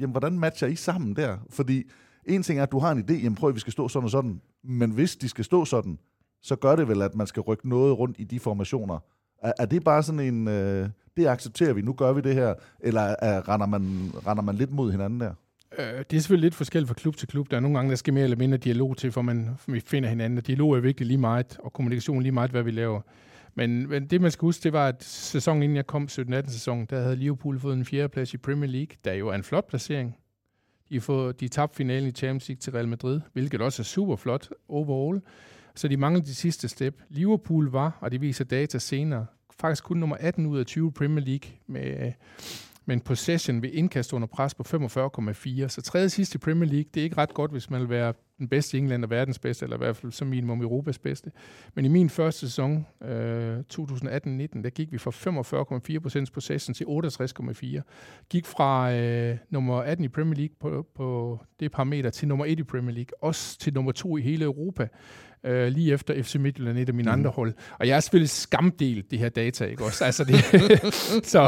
S8: jamen, hvordan matcher I sammen der? Fordi en ting er, at du har en idé, jamen prøv at vi skal stå sådan og sådan, men hvis de skal stå sådan, så gør det vel, at man skal rykke noget rundt i de formationer. Er, er det bare sådan en, øh, det accepterer vi, nu gør vi det her, eller er, render, man, render man lidt mod hinanden der?
S9: Øh, det er selvfølgelig lidt forskelligt fra klub til klub. Der er nogle gange, der skal mere eller mindre dialog til, for man vi finder hinanden. Og dialog er virkelig lige meget, og kommunikation lige meget, hvad vi laver. Men, men det, man skal huske, det var, at sæsonen inden jeg kom, 17-18 sæson, der havde Liverpool fået en fjerdeplads i Premier League, der jo er en flot placering. De, får, de tabte finalen i Champions League til Real Madrid, hvilket også er super flot overall. Så de manglede de sidste step. Liverpool var, og det viser data senere, faktisk kun nummer 18 ud af 20 Premier League med, øh, med en possession ved indkast under pres på 45,4. Så tredje sidste i Premier League, det er ikke ret godt, hvis man vil være den bedste i England og verdens bedste, eller i hvert fald som minimum Europas bedste. Men i min første sæson, øh, 2018-19, der gik vi fra 45,4% possession til 68,4. Gik fra øh, nummer 18 i Premier League på, på det parameter til nummer 1 i Premier League, også til nummer 2 i hele Europa øh, lige efter FC Midtjylland, et af mine mm. andre hold. Og jeg har selvfølgelig skamdelt det her data, ikke også? Altså det, [LAUGHS] så,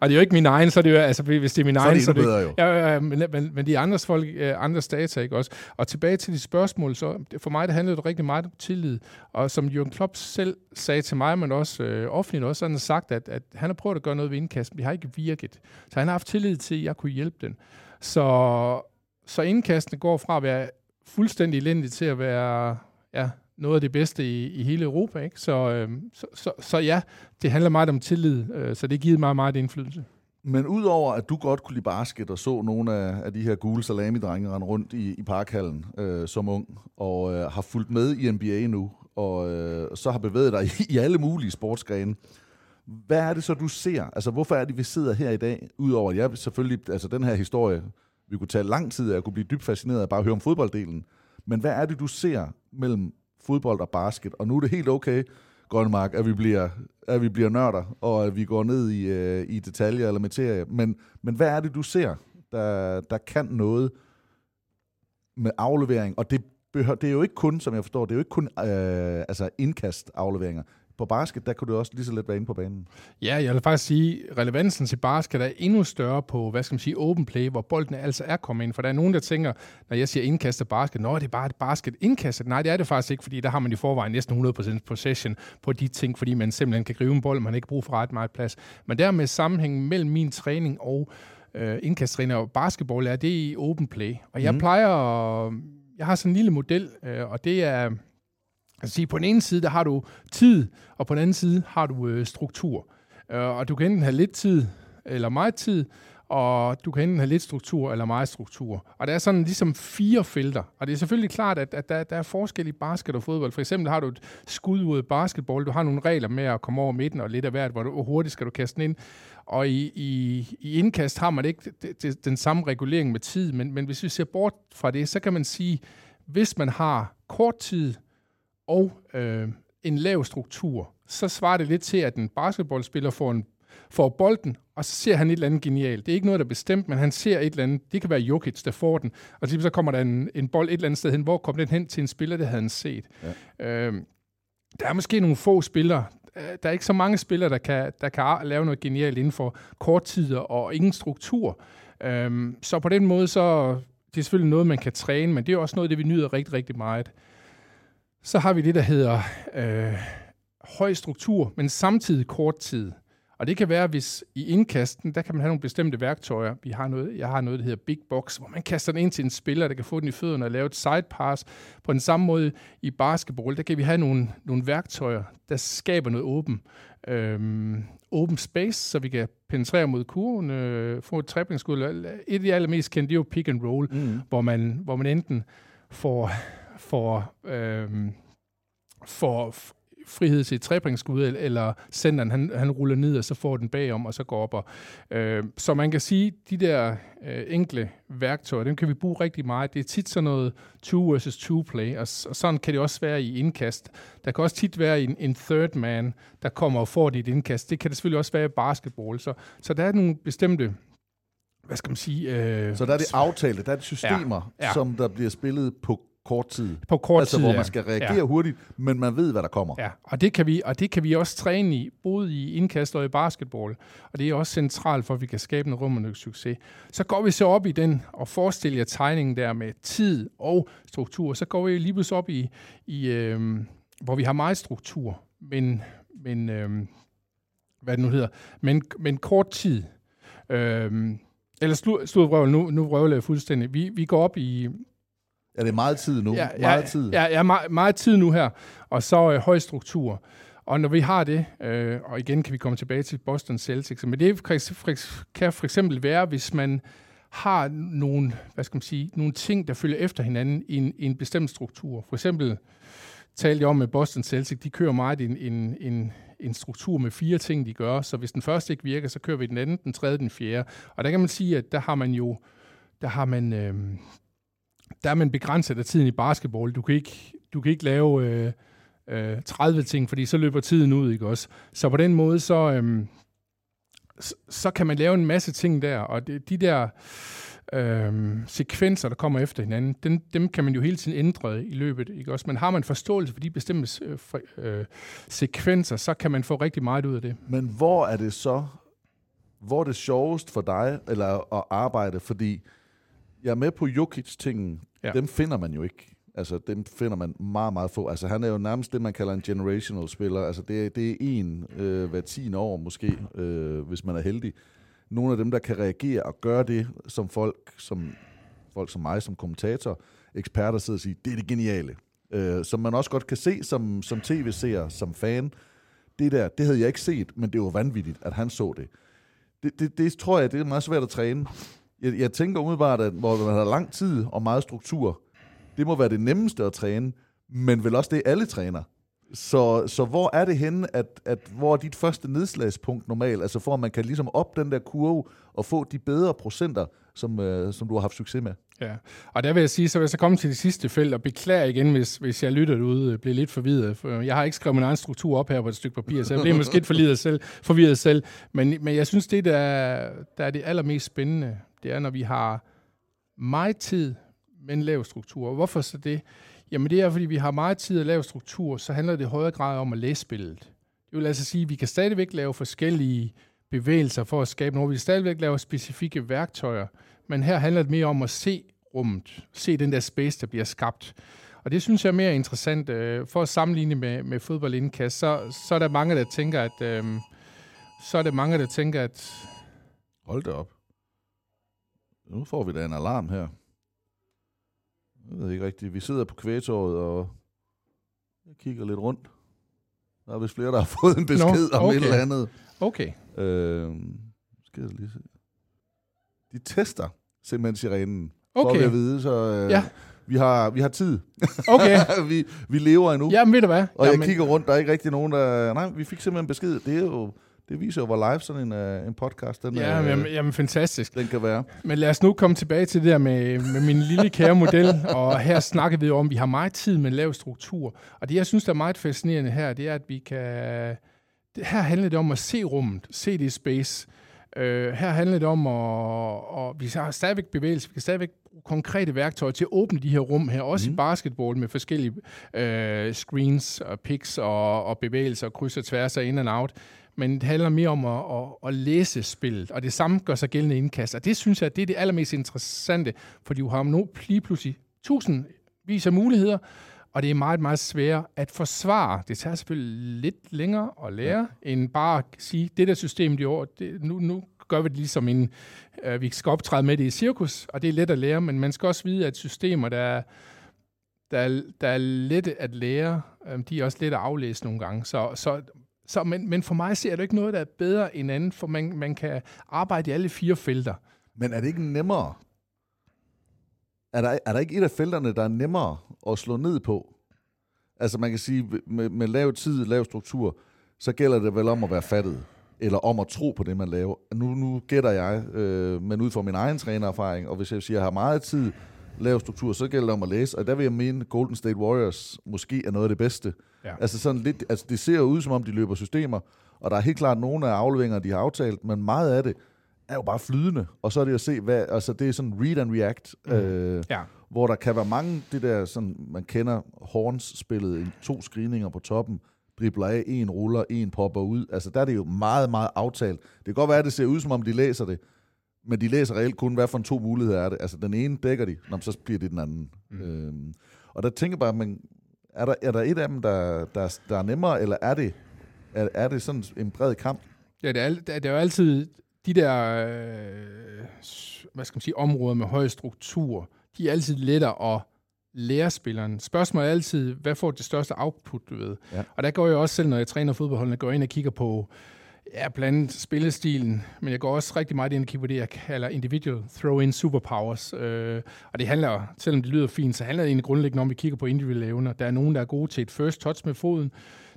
S9: og det er jo ikke min egen, så er det jo, altså hvis det er min
S8: så
S9: egen,
S8: så er det, bedre, jo.
S9: Ja, men, men, men de andres folk, øh, andres data, ikke også? Og tilbage til de spørgsmål, så for mig, det handlede det rigtig meget om tillid. Og som Jürgen Klopp selv sagde til mig, men også øh, offentligt også, han har sagt, at, at han har prøvet at gøre noget ved indkast, men det har ikke virket. Så han har haft tillid til, at jeg kunne hjælpe den. Så, så indkastene går fra at være fuldstændig elendigt til at være ja, noget af det bedste i, i hele Europa. Ikke? Så, øh, så, så, så ja, det handler meget om tillid, øh, så det giver meget, meget indflydelse.
S8: Men udover at du godt kunne lide basket og så nogle af, af de her gule salami-drenge rende rundt i, i parkhallen øh, som ung, og øh, har fulgt med i NBA nu, og øh, så har bevæget dig [LAUGHS] i, i alle mulige sportsgrene. Hvad er det så, du ser? Altså, hvorfor er det, vi sidder her i dag? Udover, at jeg selvfølgelig, altså den her historie, vi kunne tage lang tid, at jeg kunne blive dybt fascineret af bare at høre om fodbolddelen. Men hvad er det, du ser mellem fodbold og basket? Og nu er det helt okay, Grønmark, at vi bliver, at vi bliver nørder, og at vi går ned i, øh, i detaljer eller materie. Men, men hvad er det, du ser, der, der kan noget med aflevering? Og det, behøver, det er jo ikke kun, som jeg forstår, det er jo ikke kun øh, altså indkast afleveringer på basket, der kunne du også lige så let være inde på banen.
S9: Ja, jeg vil faktisk sige, relevansen til basket er endnu større på, hvad skal man sige, open play, hvor bolden altså er kommet ind. For der er nogen, der tænker, når jeg siger indkast af basket, nå, det er bare et basket indkastet. Nej, det er det faktisk ikke, fordi der har man i forvejen næsten 100% possession på de ting, fordi man simpelthen kan gribe en bold, man har ikke brug for ret meget plads. Men dermed sammenhængen mellem min træning og øh, indkasttræner og basketball er det i open play. Og jeg mm. plejer at, jeg har sådan en lille model, øh, og det er, Altså sige, på den ene side, der har du tid, og på den anden side har du øh, struktur. Øh, og du kan enten have lidt tid, eller meget tid, og du kan enten have lidt struktur eller meget struktur. Og der er sådan ligesom fire felter. Og det er selvfølgelig klart, at, at der, der er forskel i basket og fodbold. For eksempel har du et skud ud basketball, du har nogle regler med at komme over midten og lidt af hvert, hvor, du, hvor hurtigt skal du kaste den ind. Og i, i, i indkast har man ikke det, det, den samme regulering med tid, men, men hvis vi ser bort fra det, så kan man sige, hvis man har kort tid, og øh, en lav struktur, så svarer det lidt til, at en basketballspiller får, en, får bolden, og så ser han et eller andet genialt. Det er ikke noget, der er bestemt, men han ser et eller andet. Det kan være Jokic, der får den, og så kommer der en, en bold et eller andet sted hen. Hvor kommer den hen til en spiller, det havde han set? Ja. Øh, der er måske nogle få spillere, der er ikke så mange spillere, der kan, der kan lave noget genialt inden for kort tid og ingen struktur. Øhm, så på den måde, så det er selvfølgelig noget, man kan træne, men det er også noget, det vi nyder rigtig, rigtig meget. Så har vi det, der hedder øh, høj struktur, men samtidig kort tid. Og det kan være, hvis i indkasten, der kan man have nogle bestemte værktøjer. Vi har noget, jeg har noget, der hedder Big Box, hvor man kaster den ind til en spiller, der kan få den i fødderne og lave et side pass. På den samme måde i basketball, der kan vi have nogle, nogle værktøjer, der skaber noget åben, øhm, open space, så vi kan penetrere mod kurven, øh, få et treblingskud. Et af de allermest kendte, det er jo pick and roll, mm. hvor, man, hvor man enten får, får, øhm, får frihed til et trebringskud, eller centeren, han, han ruller ned, og så får den bagom, og så går op. Og, øh, så man kan sige, de der øh, enkle værktøjer, dem kan vi bruge rigtig meget. Det er tit sådan noget two versus two play, og, og sådan kan det også være i indkast. Der kan også tit være en, en third man, der kommer og får dit indkast. Det kan det selvfølgelig også være i basketball. Så, så der er nogle bestemte hvad skal man sige? Øh,
S8: så der er det aftalte, der er det systemer, ja, ja. som der bliver spillet på kort tid.
S9: På kort
S8: altså,
S9: tid,
S8: hvor man skal reagere ja. hurtigt, men man ved, hvad der kommer.
S9: Ja, og det, kan vi, og det kan vi også træne i, både i indkast og i basketball. Og det er også centralt for, at vi kan skabe en rum og succes. Så går vi så op i den, og forestiller jer tegningen der med tid og struktur. Så går vi lige pludselig op i, i øh, hvor vi har meget struktur, men, men øh, hvad det nu hedder, men, men kort tid. Øh, eller sludvrøvl, nu, nu vrøvler jeg fuldstændig. Vi, vi går op i,
S8: er det meget tid nu?
S9: Ja,
S8: meget tid.
S9: Ja, ja meget, meget tid nu her. Og så øh, høj struktur. Og når vi har det, øh, og igen kan vi komme tilbage til Boston Celtics, men det kan for eksempel være, hvis man har nogle, hvad skal man sige, nogle ting, der følger efter hinanden i en, i en bestemt struktur. For eksempel talte jeg om med Boston Celtics, de kører meget en, en, en, en struktur med fire ting, de gør. Så hvis den første ikke virker, så kører vi den anden, den tredje, den fjerde. Og der kan man sige, at der har man jo, der har man, øh, der er man begrænset af tiden i basketball. Du kan ikke, du kan ikke lave øh, øh, 30 ting, fordi så løber tiden ud, ikke også? Så på den måde, så, øh, så kan man lave en masse ting der, og det, de der øh, sekvenser, der kommer efter hinanden, dem, dem kan man jo hele tiden ændre i løbet, ikke også? Men har man forståelse for de bestemte øh, øh, sekvenser, så kan man få rigtig meget ud af det.
S8: Men hvor er det så, hvor er det sjovest for dig eller at arbejde, fordi jeg er med på Jokic-tingen. Ja. Dem finder man jo ikke. Altså, dem finder man meget, meget få. Altså, han er jo nærmest det, man kalder en generational spiller. Altså, det, er, det er en øh, hver tiende år måske, øh, hvis man er heldig. Nogle af dem, der kan reagere og gøre det, som folk som, folk som mig, som kommentator, eksperter sidder og siger, det er det geniale. Øh, som man også godt kan se som, som tv-seer, som fan. Det der, det havde jeg ikke set, men det var vanvittigt, at han så det. Det, det, det tror jeg, det er meget svært at træne jeg, jeg tænker umiddelbart, at hvor man har lang tid og meget struktur, det må være det nemmeste at træne, men vel også det, alle træner. Så, så hvor er det henne, at, at hvor er dit første nedslagspunkt normalt, altså for at man kan ligesom op den der kurve og få de bedre procenter, som, øh, som du har haft succes med?
S9: Ja, og der vil jeg sige, så vil jeg så komme til det sidste felt, og beklager igen, hvis, hvis jeg lytter derude, øh, bliver lidt forvirret. Jeg har ikke skrevet min egen struktur op her på et stykke papir, så jeg bliver måske lidt forvirret selv, forvirret selv. Men, men jeg synes, det der, der er det allermest spændende, det er, når vi har meget tid, men lav struktur. Hvorfor så det? Jamen det er, fordi vi har meget tid og lav struktur, så handler det i højere grad om at læse spillet. Det vil altså sige, at vi kan stadigvæk lave forskellige bevægelser for at skabe noget. Vi kan stadigvæk lave specifikke værktøjer, men her handler det mere om at se rummet, se den der space, der bliver skabt. Og det synes jeg er mere interessant. Øh, for at sammenligne med, med fodboldindkast, så, så er der mange, der tænker, at... Øh, så er der mange, der tænker, at...
S8: Hold det op. Nu får vi da en alarm her. Jeg ved ikke rigtigt. Vi sidder på kvægetåret og jeg kigger lidt rundt. Der er vist flere, der har [LAUGHS] fået en besked no, okay. om et eller andet.
S9: Okay.
S8: Øh, skal jeg lige se. De tester simpelthen sirenen. Okay. For at vide, så øh, ja. vi, har, vi har tid.
S9: Okay. [LAUGHS]
S8: vi, vi lever endnu.
S9: Jamen ved du hvad.
S8: Og
S9: Jamen.
S8: jeg kigger rundt, der er ikke rigtig nogen, der... Nej, vi fik simpelthen besked. Det er jo det viser jo, hvor live sådan en, uh, en podcast den,
S9: ja,
S8: uh,
S9: jamen, jamen, fantastisk.
S8: den kan være.
S9: Men lad os nu komme tilbage til det der med, med min lille kære model. [LAUGHS] og her snakker vi om, at vi har meget tid med lav struktur. Og det, jeg synes, der er meget fascinerende her, det er, at vi kan... Her handler det om at se rummet, se det i space. Uh, her handler det om, at, og vi har stadigvæk bevægelse, vi kan stadigvæk bruge konkrete værktøjer til at åbne de her rum her, også mm. i basketball med forskellige uh, screens og picks og, og bevægelser og kryds og tværs og in and out men det handler mere om at, at, at læse spillet, og det samme gør sig gældende indkast. Og det synes jeg, det er det allermest interessante, fordi du har nu lige pludselig tusindvis af muligheder, og det er meget, meget svært at forsvare. Det tager selvfølgelig lidt længere at lære, ja. end bare at sige, det der system, de år, det, nu, nu gør vi det ligesom en, øh, vi skal optræde med det i cirkus, og det er let at lære, men man skal også vide, at systemer, der er, der er, der er lette at lære, øh, de er også let at aflæse nogle gange. Så, så, så, men, men for mig ser det ikke noget, der er bedre end andet, for man, man kan arbejde i alle fire felter.
S8: Men er det ikke nemmere? Er der, er der ikke et af felterne, der er nemmere at slå ned på? Altså man kan sige, med, med lav tid, lav struktur, så gælder det vel om at være fattet, eller om at tro på det, man laver. Nu, nu gætter jeg, øh, men ud fra min egen trænererfaring, og hvis jeg siger, at jeg har meget tid, lav struktur, så gælder det om at læse, og der vil jeg mene, Golden State Warriors måske er noget af det bedste. Ja. Altså sådan lidt, altså det ser ud som om, de løber systemer, og der er helt klart nogle af afleveringerne, de har aftalt, men meget af det er jo bare flydende, og så er det at se, hvad, altså det er sådan read and react, mm. øh, ja. hvor der kan være mange, det der sådan, man kender Horns-spillet, to screeninger på toppen, dribler af, en ruller, en popper ud, altså der er det jo meget, meget aftalt. Det kan godt være, at det ser ud, som om de læser det, men de læser reelt kun, hvad for en to muligheder er det. Altså den ene dækker de, når så bliver det den anden. Mm. Øhm, og der tænker bare, men er der, er der et af dem, der, der, der er nemmere, eller er det, er, er det sådan en bred kamp?
S9: Ja, det er, det er jo altid de der, øh, hvad skal man sige, områder med høj struktur, de er altid lettere at lære spilleren. Spørgsmålet er altid, hvad får det største output, du ved? Ja. Og der går jeg også selv, når jeg træner fodboldholdene, går ind og kigger på, ja, blandt andet spillestilen, men jeg går også rigtig meget ind og kigger på det, jeg kalder individual throw-in superpowers. Øh, og det handler, selvom det lyder fint, så handler det egentlig grundlæggende om, at vi kigger på individuelle evner. Der er nogen, der er gode til et first touch med foden,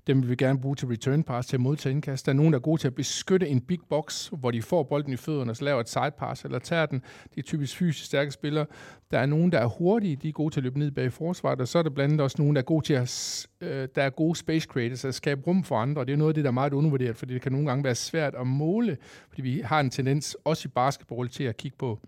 S9: dem vil vi gerne bruge til return pass, til at modtage indkast. Der er nogen, der er gode til at beskytte en big box, hvor de får bolden i fødderne, og så laver et side pass eller tager den. De er typisk fysisk stærke spillere. Der er nogen, der er hurtige, de er gode til at løbe ned bag forsvaret, og så er der blandt andet også nogen, der er gode til at øh, der er gode space creators, at skabe rum for andre, det er noget af det, der er meget undervurderet, fordi det kan nogle gange være svært at måle, fordi vi har en tendens, også i basketball, til at kigge på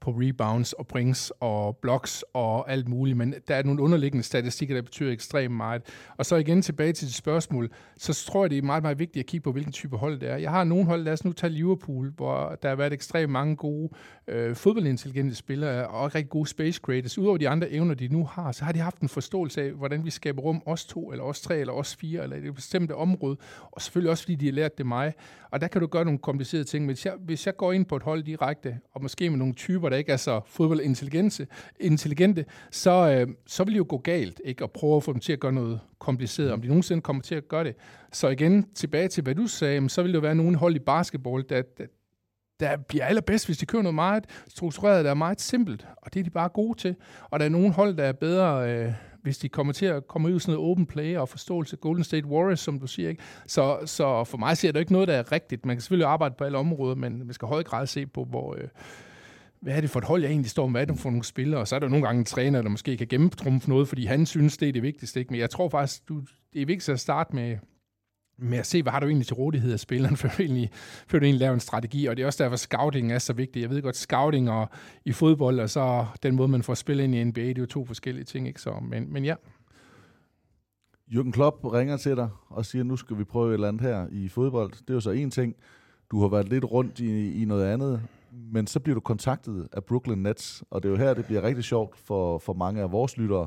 S9: på rebounds og brings og blocks og alt muligt, men der er nogle underliggende statistikker, der betyder ekstremt meget. Og så igen tilbage til dit spørgsmål, så tror jeg, det er meget, meget vigtigt at kigge på, hvilken type hold det er. Jeg har nogle hold, lad os nu tage Liverpool, hvor der har været ekstremt mange gode øh, fodboldintelligente spillere og rigtig gode space creators. Udover de andre evner, de nu har, så har de haft en forståelse af, hvordan vi skaber rum, os to, eller os tre, eller os fire, eller et bestemt område, og selvfølgelig også, fordi de har lært det mig. Og der kan du gøre nogle komplicerede ting, men hvis jeg, hvis jeg går ind på et hold direkte, og måske med nogle typer, der ikke er så fodboldintelligente, intelligente, så, øh, så vil det jo gå galt, ikke? At prøve at få dem til at gøre noget kompliceret, om de nogensinde kommer til at gøre det. Så igen, tilbage til, hvad du sagde, så vil det jo være nogle hold i basketball, der, der, der bliver allerbedst, hvis de kører noget meget struktureret, der er meget simpelt, og det er de bare gode til. Og der er nogle hold, der er bedre, øh, hvis de kommer til at komme ud i sådan noget open play og forståelse Golden State Warriors, som du siger. Ikke? Så, så for mig ser det ikke noget, der er rigtigt. Man kan selvfølgelig arbejde på alle områder, men man skal i høj grad se på, hvor, øh, hvad er det for et hold, jeg egentlig står med, hvad er det for nogle spillere, og så er der nogle gange en træner, der måske kan gennemtrumfe noget, fordi han synes, det er det vigtigste. Ikke? Men jeg tror faktisk, du, det er vigtigt at starte med, med at se, hvad har du egentlig til rådighed af spilleren, [LAUGHS] før du egentlig, før du egentlig laver en strategi. Og det er også derfor, scouting er så vigtigt. Jeg ved godt, scouting og i fodbold, og så den måde, man får spillet ind i NBA, det er jo to forskellige ting. Ikke? Så, men, men ja.
S8: Jürgen Klopp ringer til dig og siger, nu skal vi prøve et eller andet her i fodbold. Det er jo så en ting. Du har været lidt rundt i, i noget andet, men så bliver du kontaktet af Brooklyn Nets, og det er jo her, det bliver rigtig sjovt for, for mange af vores lyttere,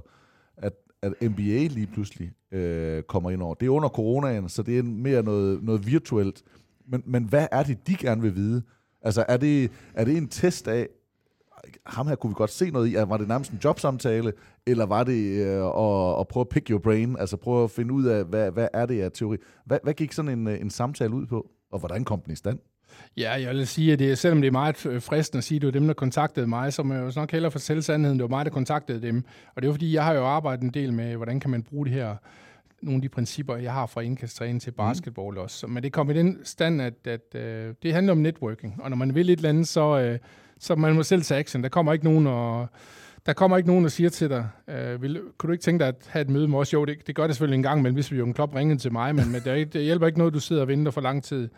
S8: at, at NBA lige pludselig øh, kommer ind over. Det er under coronaen, så det er mere noget, noget virtuelt. Men, men hvad er det, de gerne vil vide? Altså, er det, er det en test af, ham her kunne vi godt se noget i, var det nærmest en jobsamtale, eller var det øh, at, at prøve at pick your brain, altså prøve at finde ud af, hvad, hvad er det af teori? Hvad, hvad gik sådan en, øh, en samtale ud på, og hvordan kom den i stand?
S9: Ja, jeg vil sige, at det, selvom det er meget fristende at sige, at det var dem, der kontaktede mig, så må jeg jo nok hellere fortælle sandheden, det var mig, der kontaktede dem. Og det var fordi, jeg har jo arbejdet en del med, hvordan kan man bruge det her, nogle af de principper, jeg har fra indkasttræning til mhm. basketball mm. også. Men det kom i den stand, at, at uh, det handler om networking. Og når man vil et eller andet, så, uh, så man må selv tage action. Der kommer ikke nogen og der kommer ikke nogen, der siger til dig, øh, vil, kunne du ikke tænke dig at have et møde med os? Jo, det, det gør det selvfølgelig en gang, men hvis vi jo en klop ringede til mig, men, men det, det hjælper ikke noget, du sidder og venter for lang tid.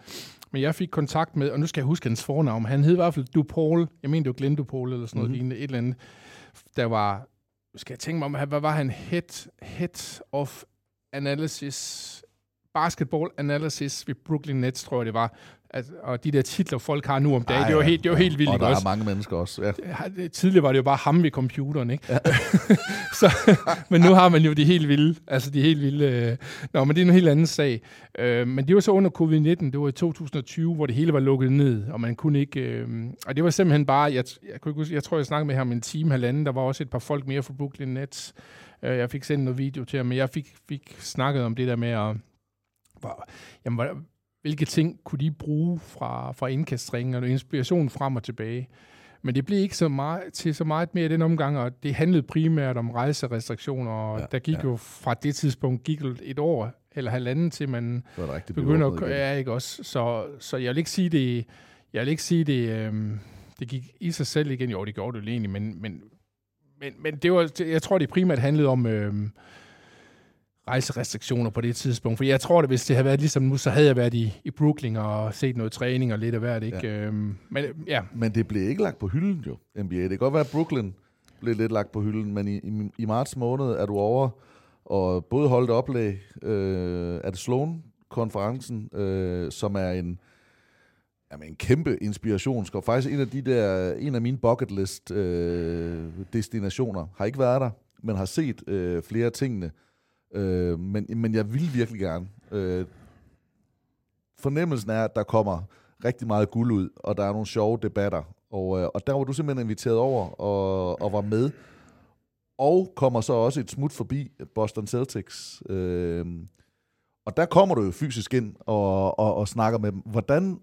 S9: Men jeg fik kontakt med, og nu skal jeg huske hans fornavn, han hed i hvert fald Dupol, jeg mener det var Glenn Dupol eller sådan noget mm-hmm. lignende, et eller andet, der var, skal jeg tænke mig om, hvad var han? Head, head of Analysis, Basketball Analysis ved Brooklyn Nets, tror jeg det var. Altså, og de der titler, folk har nu om dagen, det er jo helt, det er jo helt vildt.
S8: Og der
S9: også?
S8: er mange mennesker også. Ja.
S9: Tidligere var det jo bare ham ved computeren, ikke? Ja. [LAUGHS] så, men nu har man jo de helt vilde. Altså de helt vilde... Øh. Nå, men det er en helt anden sag. Øh, men det var så under covid-19, det var i 2020, hvor det hele var lukket ned, og man kunne ikke... Øh, og det var simpelthen bare... Jeg, jeg, kunne ikke huske, jeg tror, jeg snakkede med ham en time, halvanden. Der var også et par folk mere fra Brooklyn Nets. Øh, jeg fik sendt noget video til ham, men jeg fik, fik snakket om det der med at... Hvor, jamen, hvilke ting kunne de bruge fra, fra indkastringen og inspiration frem og tilbage. Men det blev ikke så meget, til så meget mere i den omgang, og det handlede primært om rejserestriktioner, og ja, der gik ja. jo fra det tidspunkt gik et år eller halvanden til man begynder at ja, ikke også. Så, så jeg vil ikke sige det, jeg vil ikke sige det, øhm, det gik i sig selv igen. Jo, det gjorde det jo egentlig, men, men, men, men det var, jeg tror, det primært handlede om øhm, rejserestriktioner på det tidspunkt. For jeg tror, at hvis det havde været ligesom nu, så havde jeg været i, i Brooklyn og set noget træning og lidt af hvert. Ikke? Ja. Øhm, men ja,
S8: Men det blev ikke lagt på hylden jo, NBA. Det kan godt være, at Brooklyn blev lidt lagt på hylden, men i, i, i marts måned er du over og både holdt oplæg øh, af Sloan-konferencen, øh, som er en, jamen, en kæmpe inspirationsskov. Faktisk en af de der, en af mine bucket list øh, destinationer, har ikke været der, men har set øh, flere af tingene. Øh, men, men jeg vil virkelig gerne. Øh, fornemmelsen er, at der kommer rigtig meget guld ud, og der er nogle sjove debatter. Og, øh, og der var du simpelthen inviteret over og, og var med. Og kommer så også et smut forbi Boston Celtics. Øh, og der kommer du jo fysisk ind og, og, og snakker med dem. Hvordan,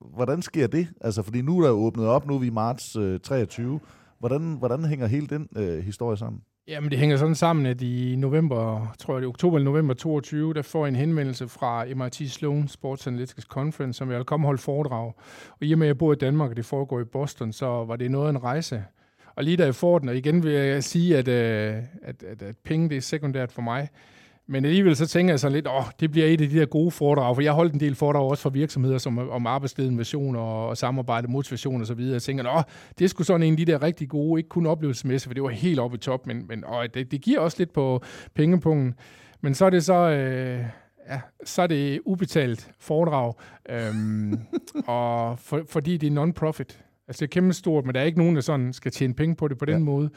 S8: hvordan sker det? Altså, fordi nu er der jo åbnet op, nu er vi i marts øh, 23. Hvordan, hvordan hænger hele den øh, historie sammen?
S9: Jamen, det hænger sådan sammen, at i november, tror jeg det er oktober eller november 22, der får jeg en henvendelse fra MIT Sloan Sports Analytics Conference, som jeg vil komme og holde foredrag. Og i og med, at jeg bor i Danmark, og det foregår i Boston, så var det noget af en rejse. Og lige da jeg får den, og igen vil jeg sige, at, øh, at, at, at penge det er sekundært for mig, men alligevel så tænker jeg så lidt, åh, det bliver et af de der gode foredrag, for jeg holdt en del foredrag også for virksomheder som, om arbejdsleden innovation og, og samarbejde, motivation og så videre. Jeg tænker, åh, det sgu sådan en af de der rigtig gode, ikke kun oplevelsesmæssigt, for det var helt oppe i top, men, men åh, det, det giver også lidt på pengepunkten. Men så er det så, øh, ja, så er det ubetalt foredrag, øhm, [LAUGHS] og for, fordi det er non-profit. Altså det er kæmpe stort, men der er ikke nogen, der sådan skal tjene penge på det på den
S8: Ja.
S9: måde.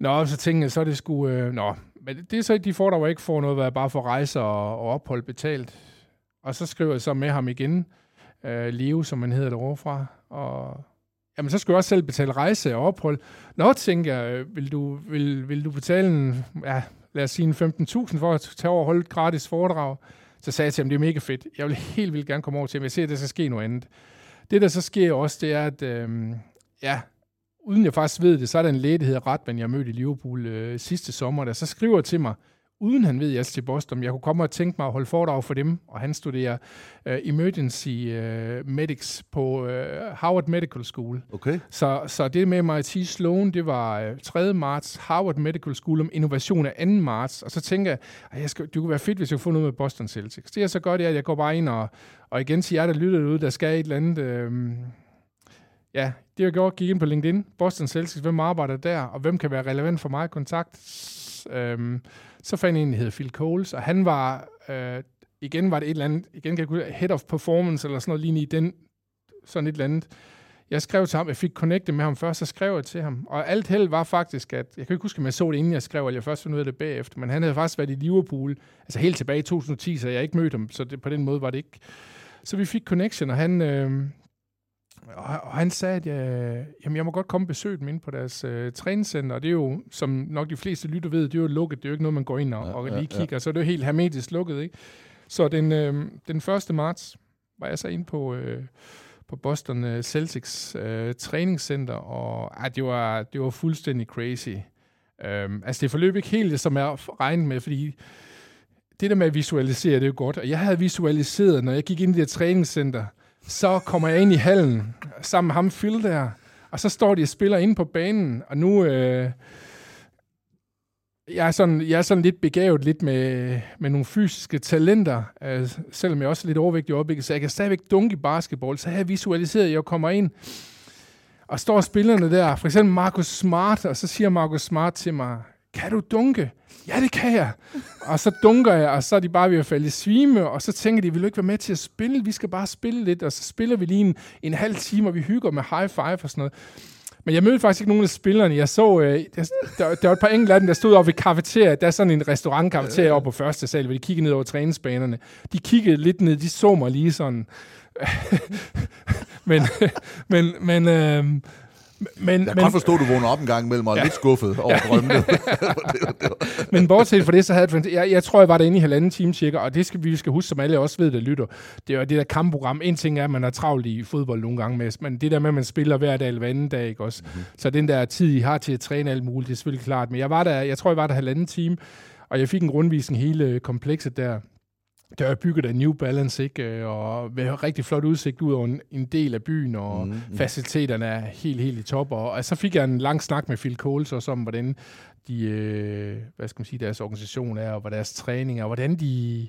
S9: Nå, så tænkte jeg, så er det sgu... Øh, nå, men det er så de får, der jo ikke får noget, hvad bare får rejser og, og ophold betalt. Og så skriver jeg så med ham igen, øh, Leo, som man hedder derovre fra, og jamen, så skulle jeg også selv betale rejse og ophold. Nå, tænker jeg, øh, vil du, vil, vil du betale en, ja, lad os sige en 15.000 for at tage over og holde et gratis foredrag? Så sagde jeg til ham, det er mega fedt. Jeg vil helt vildt gerne komme over til ham. Jeg ser, at der skal ske noget andet. Det, der så sker også, det er, at øh, ja, uden jeg faktisk ved det, så er der en læge, der hedder Ratman, jeg mødte i Liverpool øh, sidste sommer, der så skriver til mig, uden han ved, at jeg er til Boston, jeg kunne komme og tænke mig at holde foredrag for dem, og han studerer øh, Emergency øh, Medics på øh, Harvard Medical School.
S8: Okay.
S9: Så, så det med MIT Sloan, det var øh, 3. marts, Harvard Medical School om innovation af 2. marts, og så tænker jeg, at jeg skal, det kunne være fedt, hvis jeg kunne få noget med Boston Celtics. Det jeg så godt, det er, at jeg går bare ind og, og igen til jer, der lytter derude, der skal et eller andet... Øh, Ja, det jeg gjorde, gik ind på LinkedIn, Boston Celtics, hvem arbejder der, og hvem kan være relevant for mig i kontakt. Øhm, så fandt jeg en, der hedder Phil Coles, og han var, øh, igen var det et eller andet, igen kan jeg huske, head of performance, eller sådan noget lignende i den, sådan et eller andet. Jeg skrev til ham, jeg fik connectet med ham først, så skrev jeg til ham. Og alt held var faktisk, at, jeg kan ikke huske, om jeg så det, inden jeg skrev, eller jeg først fandt ud af det bagefter, men han havde faktisk været i Liverpool, altså helt tilbage i 2010, så jeg ikke mødte ham, så det, på den måde var det ikke. Så vi fik connection, og han, øh, og, og han sagde, at jeg, jamen, jeg må godt komme og besøge dem inde på deres øh, træningscenter, og det er jo, som nok de fleste lytter ved, det er jo lukket, det er jo ikke noget, man går ind og,
S8: Ja,
S9: ja, og
S8: ja,
S9: lige
S8: ja.
S9: kigger, så det er jo helt hermetisk lukket, ikke? Så den, øh, den 1. marts var jeg så inde på, øh, på Boston øh, Celtics øh, træningscenter, og ej, det, var, det var fuldstændig crazy. Um, altså det forløb ikke helt, som jeg regnede med, fordi det der med at visualisere, det er jo godt, og jeg havde visualiseret, når jeg gik ind i det træningscenter, så kommer jeg ind i hallen sammen med ham Phil der, og så står de og spiller inde på banen, og nu... Øh, jeg er, sådan, jeg er sådan lidt begavet lidt med, med nogle fysiske talenter, øh, selvom jeg også er lidt overvægtig i øjeblikket, så jeg kan stadigvæk dunke i basketball. Så har jeg visualiseret, at jeg kommer ind, og står spillerne der, for eksempel Marcus Smart, og så siger Marcus Smart til mig, kan du dunke? Ja, det kan jeg. Og så dunker jeg, og så er de bare ved at falde i svime, og så tænker de, vil du ikke være med til at spille? Vi skal bare spille lidt, og så spiller vi lige en, en halv time, og vi hygger med high five og sådan noget. Men jeg mødte faktisk ikke nogen af spillerne. Jeg så, øh, der, der, der var et par enkelte af dem, der stod oppe ved kafeteriet. Der er sådan en restaurant oppe på første sal, hvor de kiggede ned over træningsbanerne. De kiggede lidt ned, de så mig lige sådan. [LAUGHS] men, men, men, øh,
S8: men, jeg kan men, godt forstå, at du vågner op en gang imellem og er ja. lidt skuffet over drømmene. [LAUGHS]
S9: men bortset fra det, så havde jeg, jeg, jeg tror, jeg var derinde i halvanden time cirka, og det skal vi skal huske, som alle også ved, der lytter. Det er det der kampprogram. En ting er, at man er travlt i fodbold nogle gange, med, men det der med, at man spiller hver dag eller hver anden dag, ikke også? Mm-hmm. Så den der tid, I har til at træne alt muligt, det er selvfølgelig klart. Men jeg var der, jeg tror, jeg var der halvanden time, og jeg fik en rundvisning hele komplekset der der er bygget af New Balance, ikke? Øh, og med rigtig flot udsigt ud over en, en del af byen, og mm, mm. faciliteterne er helt, helt i top. Og, og så fik jeg en lang snak med Phil Coles også om, hvordan de, øh, hvad skal man sige, deres organisation er, og hvad deres træning er, og hvordan de,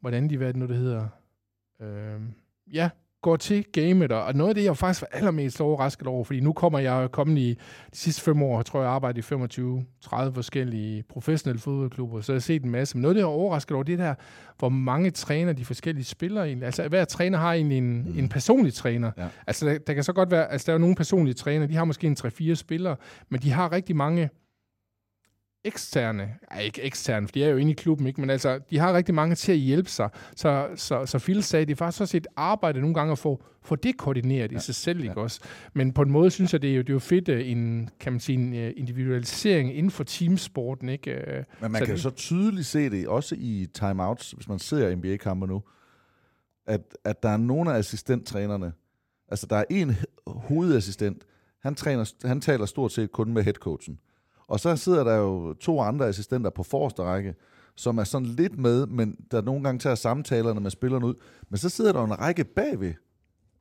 S9: hvordan de, hvad er det nu, det hedder, øh, ja, går til gamet, og noget af det, jeg faktisk var allermest overrasket over, fordi nu kommer jeg kommet i de sidste fem år, tror jeg, arbejdet i 25-30 forskellige professionelle fodboldklubber, så jeg har set en masse. Men noget af det, jeg er overrasket over, det er der, hvor mange træner de forskellige spillere egentlig. Altså, hver træner har egentlig en, mm. en personlig træner. Ja. Altså, der, der, kan så godt være, altså, der er nogle personlige træner, de har måske en 3-4 spillere, men de har rigtig mange eksterne, ej, ikke eksterne, for de er jo inde i klubben, ikke? men altså, de har rigtig mange til at hjælpe sig. Så, så, så Phil sagde, det er faktisk også et arbejde nogle gange at få, få det koordineret ja. i sig selv, ikke ja. også? Men på en måde synes jeg, det er jo, det er jo fedt, øh, en, kan man sige, en øh, individualisering inden for teamsporten, ikke? Øh,
S8: men man så kan det, så tydeligt se det, også i timeouts, hvis man ser NBA-kampe nu, at, at der er nogle af assistenttrænerne, altså der er en hovedassistent, han, træner, han taler stort set kun med headcoachen. Og så sidder der jo to andre assistenter på forreste række, som er sådan lidt med, men der nogle gange tager samtalerne med spillerne ud. Men så sidder der en række bagved,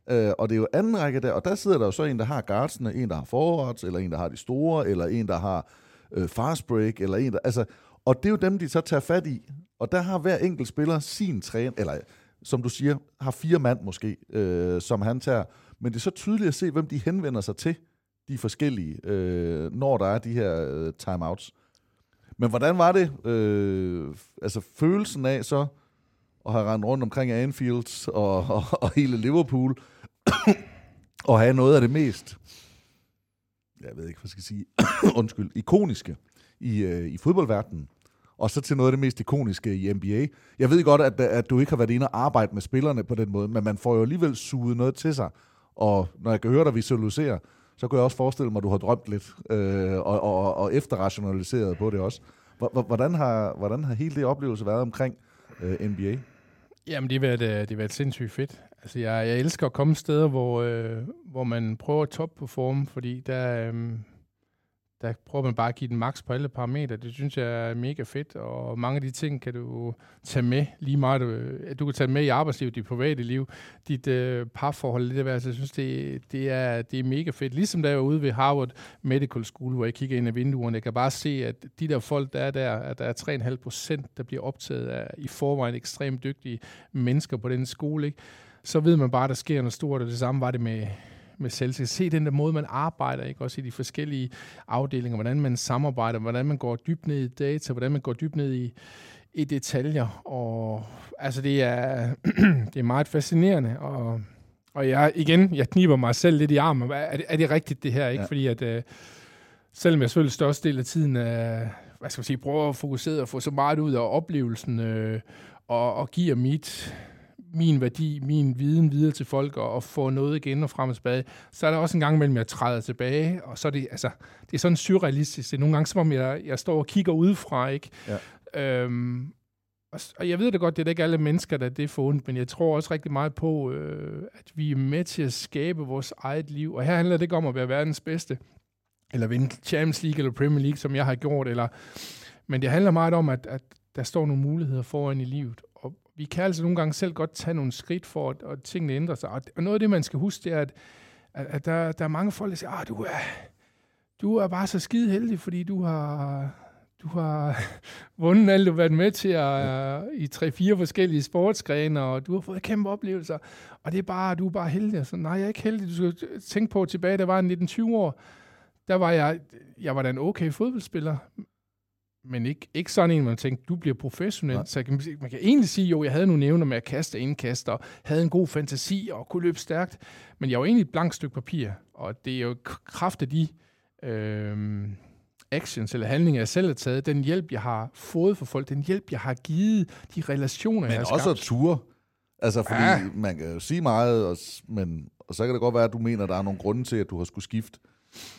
S8: øh, og det er jo anden række der, og der sidder der jo så en, der har guardsene, en, der har forwards, eller en, der har de store, eller en, der har øh, fast break, eller en, der... Altså, og det er jo dem, de så tager fat i. Og der har hver enkelt spiller sin træn, eller som du siger, har fire mand måske, øh, som han tager. Men det er så tydeligt at se, hvem de henvender sig til de forskellige, øh, når der er de her øh, timeouts. Men hvordan var det, øh, altså følelsen af så, at have rendt rundt omkring Anfield og, og, og hele Liverpool, [COUGHS] og have noget af det mest, jeg ved ikke, hvad skal jeg sige, [COUGHS] undskyld, ikoniske i, øh, i fodboldverdenen, og så til noget af det mest ikoniske i NBA. Jeg ved godt, at, at du ikke har været inde og arbejde med spillerne på den måde, men man får jo alligevel suget noget til sig. Og når jeg kan høre dig visualisere, så kunne jeg også forestille mig, at du har drømt lidt øh, og, og, og efterrationaliseret på det også. Hvordan har, hvordan har hele det oplevelse været omkring øh, NBA?
S9: Jamen, det har været, øh, det har været sindssygt fedt. Altså, jeg, jeg elsker at komme steder, hvor, øh, hvor man prøver at top performe, fordi der, øh, der prøver man bare at give den maks på alle parametre. Det synes jeg er mega fedt, og mange af de ting kan du tage med lige meget. Du, du kan tage med i arbejdslivet, dit private liv, dit øh, parforhold, det der. Altså, jeg synes, det, det, er, det er mega fedt. Ligesom da jeg var ude ved Harvard Medical School, hvor jeg kigger ind ad vinduerne, jeg kan bare se, at de der folk, der er der, at der er 3,5 procent, der bliver optaget af i forvejen ekstremt dygtige mennesker på den skole, ikke? så ved man bare, at der sker noget stort, og det samme var det med, med Celsius. Se den der måde, man arbejder, ikke? også i de forskellige afdelinger, hvordan man samarbejder, hvordan man går dybt ned i data, hvordan man går dybt ned i, i detaljer. Og altså, det er, [CLEARS THROAT] det er meget fascinerende, og, og jeg, igen, jeg kniber mig selv lidt i armen. Er det, er det rigtigt, det her? Ikke? Ja. Fordi at, uh, selvom jeg selvfølgelig største del af tiden uh, hvad skal man sige, prøver at fokusere og få så meget ud af oplevelsen, uh, og, og giver mit min værdi, min viden videre til folk og, og få noget igen og frem og tilbage, så er der også en gang imellem, jeg træder tilbage, og så er det, altså, det er sådan surrealistisk. Det er nogle gange, som om jeg, jeg står og kigger udefra, ikke? Ja. Øhm, og, og jeg ved det godt, det er ikke alle mennesker, der er det ondt, men jeg tror også rigtig meget på, øh, at vi er med til at skabe vores eget liv. Og her handler det ikke om at være verdens bedste, eller vinde Champions League eller Premier League, som jeg har gjort, eller, men det handler meget om, at, at der står nogle muligheder foran i livet vi kan altså nogle gange selv godt tage nogle skridt for, at, at tingene ændrer sig. Og, noget af det, man skal huske, det er, at, at, at der, der er mange folk, der siger, at ah, du er, du er bare så skide heldig, fordi du har, du har [LAUGHS] vundet alt, du har været med til at, i tre-fire forskellige sportsgrene, og du har fået kæmpe oplevelser, og det er bare, du er bare heldig. Så, nej, jeg er ikke heldig. Du skal tænke på tilbage, der var 19-20 år, der var jeg, jeg var da en okay fodboldspiller, men ikke, ikke sådan en, man tænker, du bliver professionel. Nej. Så kan, man kan egentlig sige, jo, jeg havde nogle evner med at kaste indkast, og havde en god fantasi, og kunne løbe stærkt, men jeg var egentlig et blankt stykke papir, og det er jo kraft af de øh, actions eller handlinger, jeg selv har taget, den hjælp, jeg har fået for folk, den hjælp, jeg har givet, de relationer,
S8: men
S9: jeg har
S8: også
S9: skabt.
S8: at ture. Altså, fordi ja. man kan jo sige meget, og, men, og så kan det godt være, at du mener, at der er nogle grunde til, at du har skulle skifte.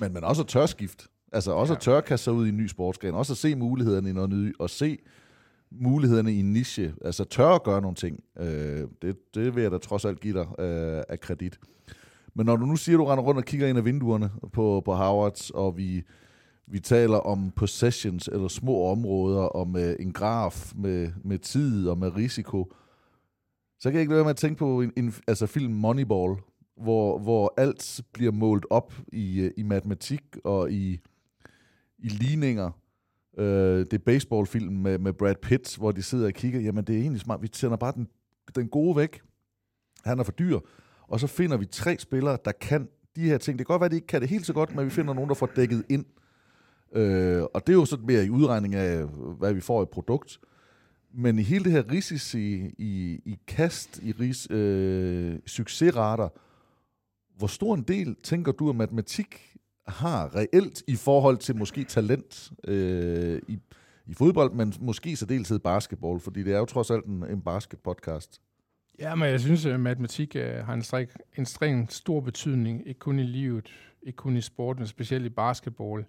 S8: Men, men også at tør skift. Altså også ja. at tør kaste sig ud i en ny sportsgren. Også at se mulighederne i noget nyt, og se mulighederne i en niche. Altså tør at gøre nogle ting. Øh, det, det vil jeg da trods alt give dig øh, af kredit. Men når du nu siger, at du render rundt og kigger ind af vinduerne på, på Howards, og vi, vi taler om possessions eller små områder, og med en graf med, med tid og med risiko, så kan jeg ikke lade være med at tænke på en, en, altså film Moneyball, hvor, hvor alt bliver målt op i, i matematik og i, i ligninger. Øh, det er baseballfilm med, med Brad Pitt, hvor de sidder og kigger. Jamen, det er egentlig smart. Vi sender bare den, den gode væk. Han er for dyr. Og så finder vi tre spillere, der kan de her ting. Det kan godt være, at de ikke kan det helt så godt, men vi finder nogen, der får dækket ind. Øh, og det er jo sådan mere i udregning af, hvad vi får i produkt. Men i hele det her risici, i, i kast, i ris, øh, succesrater, hvor stor en del tænker du, at matematik har reelt i forhold til måske talent øh, i, i fodbold, men måske så deltid basketball, fordi det er jo trods alt en, en basket-podcast.
S9: Ja, men jeg synes, at matematik uh, har en, strik, en streng stor betydning, ikke kun i livet, ikke kun i sporten, men specielt i basketball.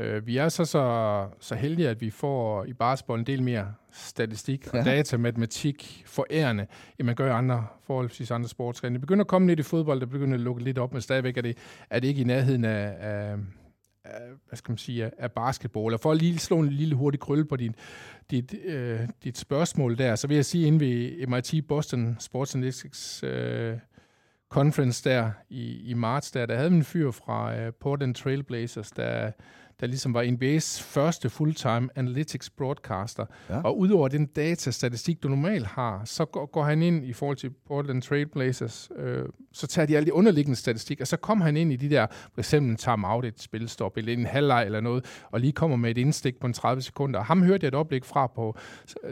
S9: Uh, vi er så, så så heldige, at vi får i basketball en del mere statistik og ja. data, matematik forærende, end man gør i andre forholdsvis andre sportsgrene. Det begynder at komme lidt i fodbold, det begynder at lukke lidt op, men stadigvæk er det, er det ikke i nærheden af, af, af hvad skal man sige, af basketball. Og for at lige slå en lille hurtig krølle på dit, dit, øh, dit spørgsmål der, så vil jeg sige, inden ved MIT Boston Sports Analytics øh, Conference der i, i marts, der, der havde vi en fyr fra øh, Portland Trailblazers, der der ligesom var NBA's første fulltime analytics broadcaster. Ja. Og udover den datastatistik, du normalt har, så går, går han ind i forhold til Portland Trailblazers, øh, så tager de alle de underliggende statistik, og så kommer han ind i de der, for eksempel time-out, et spilstop, eller en halvleg eller noget, og lige kommer med et indstik på en 30 sekunder. Og ham hørte jeg et oplæg fra på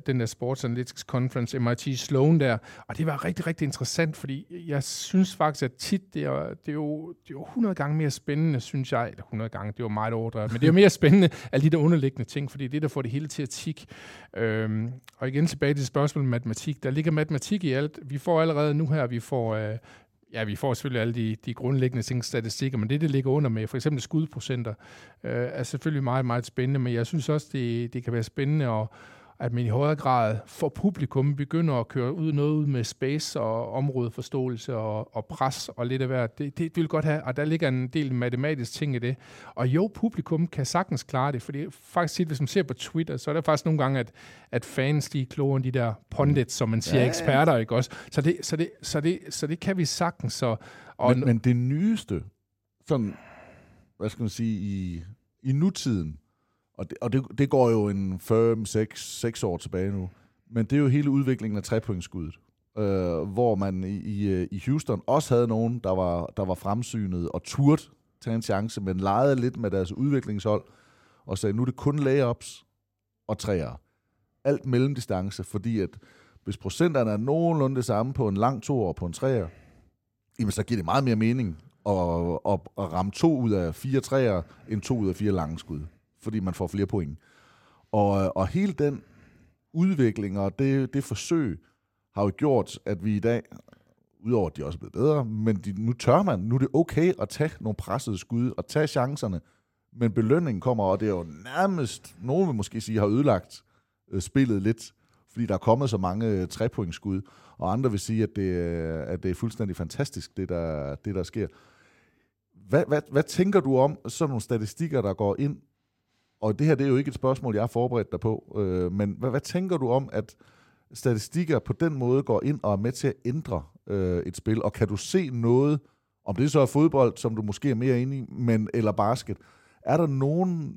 S9: den der Sports Analytics Conference, MIT Sloan der, og det var rigtig, rigtig interessant, fordi jeg synes faktisk, at tit, det er, det er, jo, det er jo 100 gange mere spændende, synes jeg, eller 100 gange, det var meget overdrevet, men det er jo mere spændende, alle de der underliggende ting, fordi det er det, der får det hele til at tikke. Øhm, og igen tilbage til spørgsmålet om matematik. Der ligger matematik i alt. Vi får allerede nu her, vi får... Øh, Ja, vi får selvfølgelig alle de, de grundlæggende ting, statistikker, men det, det ligger under med, for eksempel skudprocenter, øh, er selvfølgelig meget, meget spændende, men jeg synes også, det, det kan være spændende at, at man i højere grad for publikum begynder at køre ud noget ud med space og områdeforståelse og, og pres og lidt af hvert. Det, det, det vil godt have, og der ligger en del matematisk ting i det. Og jo, publikum kan sagtens klare det, fordi faktisk, hvis man ser på Twitter, så er der faktisk nogle gange, at, at fans, de er klogere end de der pundits, som man siger, ja, ja. eksperter, ikke også? Så det, så, det, så, det, så det kan vi sagtens. Så,
S8: og men, men det nyeste, sådan, hvad skal man sige, i, i nutiden, og det, og det, det går jo en 5, 6, 6 år tilbage nu. Men det er jo hele udviklingen af trepointskuddet. Øh, hvor man i, i, øh, i Houston også havde nogen, der var, der var fremsynet og turt tage en chance, men legede lidt med deres udviklingshold og sagde, nu er det kun layups og træer. Alt mellemdistance, fordi at hvis procenterne er nogenlunde det samme på en lang to og på en træer, jamen så giver det meget mere mening at, at, at ramme to ud af fire træer, end to ud af fire lange skud fordi man får flere point. Og, øh, og hele den udvikling og det, det forsøg har jo gjort, at vi i dag, udover at de også er blevet bedre, men de, nu tør man, nu er det okay at tage nogle pressede skud og tage chancerne, men belønningen kommer, og det er jo nærmest, nogen vil måske sige, har ødelagt øh, spillet lidt, fordi der er kommet så mange øh, trepointskud, og andre vil sige, at det, øh, at det er fuldstændig fantastisk, det der, det der sker. Hvad, hvad, hvad tænker du om sådan nogle statistikker, der går ind og det her det er jo ikke et spørgsmål, jeg har forberedt dig på, øh, men hvad, hvad tænker du om, at statistikker på den måde går ind og er med til at ændre øh, et spil, og kan du se noget, om det så er fodbold, som du måske er mere inde i, men, eller basket, er der nogen,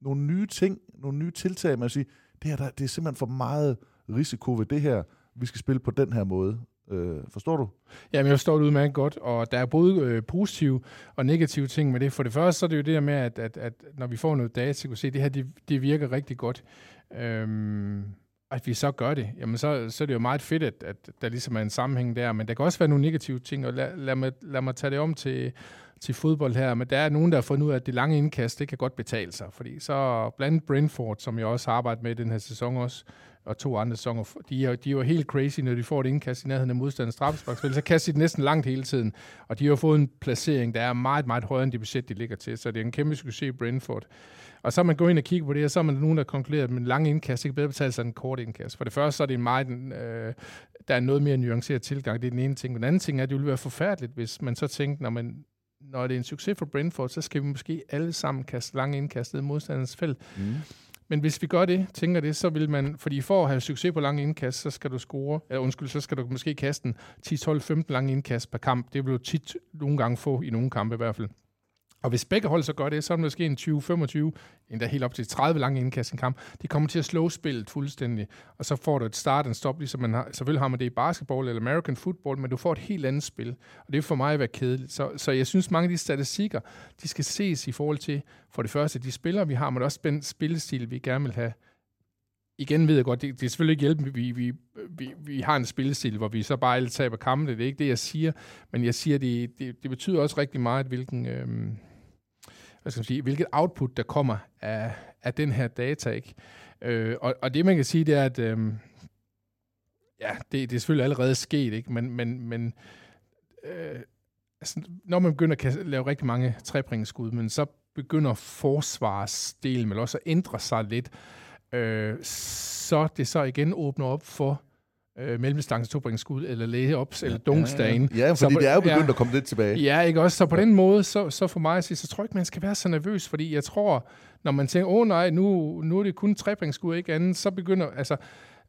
S8: nogle nye ting, nogle nye tiltag, man siger, det, her, der, det er simpelthen for meget risiko ved det her, vi skal spille på den her måde. Øh, forstår du?
S9: Jamen, jeg forstår det udmærket godt, og der er både øh, positive og negative ting med det. For det første, så er det jo det der med, at, at, at når vi får noget data, så kan vi se, at det her det, det virker rigtig godt. Øhm, at vi så gør det, jamen så, så er det jo meget fedt, at, at der ligesom er en sammenhæng der, men der kan også være nogle negative ting, og lad, lad, mig, lad mig tage det om til, til fodbold her, men der er nogen, der har fundet ud af, at det lange indkast, det kan godt betale sig, fordi så blandt Brentford, som jeg også har arbejdet med i den her sæson også, og to andre sæsoner, de er, de er jo helt crazy, når de får et indkast i nærheden af modstanders straffesparkspil, så kaster de næsten langt hele tiden, og de har fået en placering, der er meget, meget højere end det budget, de ligger til, så det er en kæmpe succes i Brentford. Og så man gået ind og kigger på det, og så er man nogen, der konkluderet, at en lang indkast ikke bedre betale sig end en kort indkast. For det første, så er det en meget, øh, der er noget mere nuanceret tilgang. Det er den ene ting. Den anden ting er, at det ville være forfærdeligt, hvis man så tænkte, når, man, når det er en succes for Brentford, så skal vi måske alle sammen kaste lange indkast i modstanderens felt. Mm. Men hvis vi gør det, tænker det, så vil man, fordi for at have succes på lange indkast, så skal du score, eller undskyld, så skal du måske kaste en 10, 12, 15 lange indkast per kamp. Det vil du tit nogle gange få i nogle kampe i hvert fald. Og hvis begge hold så gør det, så er det måske en 20-25, endda helt op til 30 lange indkastningskamp. i en kamp. De kommer til at slå spillet fuldstændig, og så får du et start og stop, ligesom man har, selvfølgelig har man det i basketball eller American football, men du får et helt andet spil. Og det er for mig at være kedeligt. Så, så jeg synes, mange af de statistikker, de skal ses i forhold til, for det første, de spillere, vi har, men også den spillestil, vi gerne vil have. Igen ved jeg godt, det, det er selvfølgelig ikke hjælp, vi, vi, vi, vi har en spillestil, hvor vi så bare alle taber kampe. Det er ikke det, jeg siger, men jeg siger, det, det, det betyder også rigtig meget, hvilken... Øh, hvad skal man sige, hvilket output, der kommer af, af den her data. Ikke? Øh, og, og det, man kan sige, det er, at øh, ja, det, det er selvfølgelig allerede sket, ikke? men, men, men øh, altså, når man begynder at lave rigtig mange trebringsskud, men så begynder forsvarsdelen vel også at ændre sig lidt, øh, så det så igen åbner op for øh, mellemdistance tobringskud, eller layups, ja, eller dunkstagen.
S8: Ja, ja. ja fordi så, det er jo begyndt ja, at komme lidt tilbage.
S9: Ja, ikke også? Så på ja. den måde, så, så for mig at sige, så tror jeg ikke, man skal være så nervøs, fordi jeg tror, når man tænker, åh oh, nej, nu, nu er det kun trebringskud, ikke andet, så begynder, altså,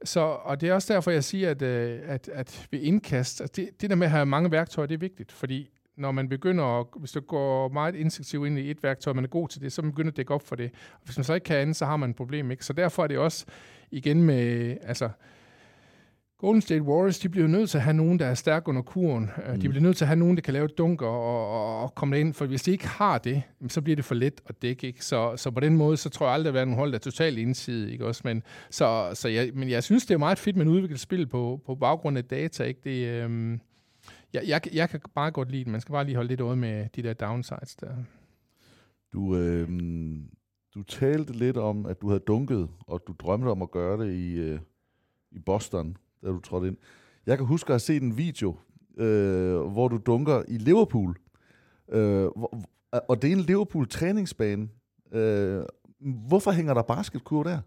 S9: så, og det er også derfor, jeg siger, at, øh, at, at ved indkast, at det, det der med at have mange værktøjer, det er vigtigt, fordi når man begynder, hvis du går meget instinktivt ind i et værktøj, man er god til det, så man begynder at dække op for det. Og hvis man så ikke kan andet, så har man et problem. Ikke? Så derfor er det også igen med, altså, Golden State Warriors, de bliver nødt til at have nogen, der er stærk under kuren. Øh, mm. De bliver nødt til at have nogen, der kan lave dunker og, og, og komme ind, for hvis de ikke har det, så bliver det for let at dække. Ikke? Så, så på den måde, så tror jeg aldrig, at være nogle hold, der er totalt indsidigt. Ikke? Også, men, så, så jeg, men jeg synes, det er meget fedt, at man udvikler spil på, på baggrund af data. Ikke? Det, øhm, jeg, jeg, jeg kan bare godt lide det. Man skal bare lige holde lidt øje med de der downsides der.
S8: Du, øh, du talte lidt om, at du havde dunket, og du drømte om at gøre det i, øh, i Boston da du trådte ind. Jeg kan huske at have set en video, øh, hvor du dunker i Liverpool. Øh, hvor, og det er en Liverpool-træningsbane. Øh, hvorfor hænger der basketkur der?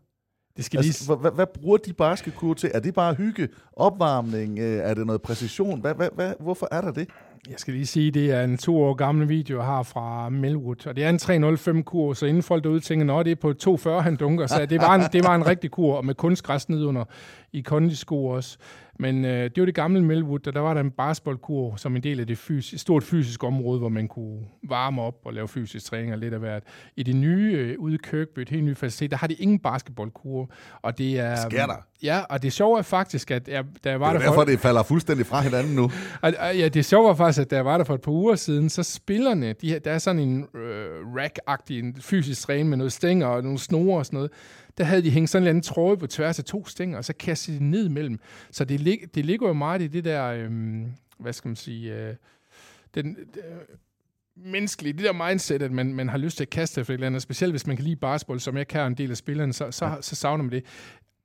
S8: Det skal altså, lige... hvad, hvad bruger de basketkur til? Er det bare hygge, opvarmning? Øh, er det noget præcision? Hvad, hvad, hvad, hvorfor er der det?
S9: Jeg skal lige sige, det er en to år gammel video, jeg har fra Melwood, og det er en 305-kur, så inden folk derude tænker, at det er på 240, han dunker, så det var en, det var en rigtig kur, og med kunstgræs nedunder i kondisko også. Men øh, det var det gamle Melwood, og der var der en basketballkur som en del af det fysisk, stort fysisk område, hvor man kunne varme op og lave fysisk træning og lidt af hvert. I det nye, øh, ude i Kirkby, et helt nyt facilitet, der har de ingen basketballkur. Og det er...
S8: Sker der?
S9: Ja, og det sjove er faktisk, at jeg, da jeg var
S8: det er
S9: der
S8: derfor, for... det falder fuldstændig fra hinanden nu. [LAUGHS]
S9: og, ja, det sjove var faktisk, at da jeg var der for et par uger siden, så spillerne, de, der er sådan en øh, rack-agtig, en fysisk træning med noget stænger og nogle snore og sådan noget, der havde de hængt sådan en eller anden tråd på tværs af to stænger, og så kastede de ned imellem. Så det, lig, det ligger jo meget i det der, øhm, hvad skal man sige, øh, den, øh, menneskelige, det der mindset, at man, man har lyst til at kaste efter et eller andet, specielt hvis man kan lide basketball, som jeg kan en del af spillerne, så, så, så savner man det.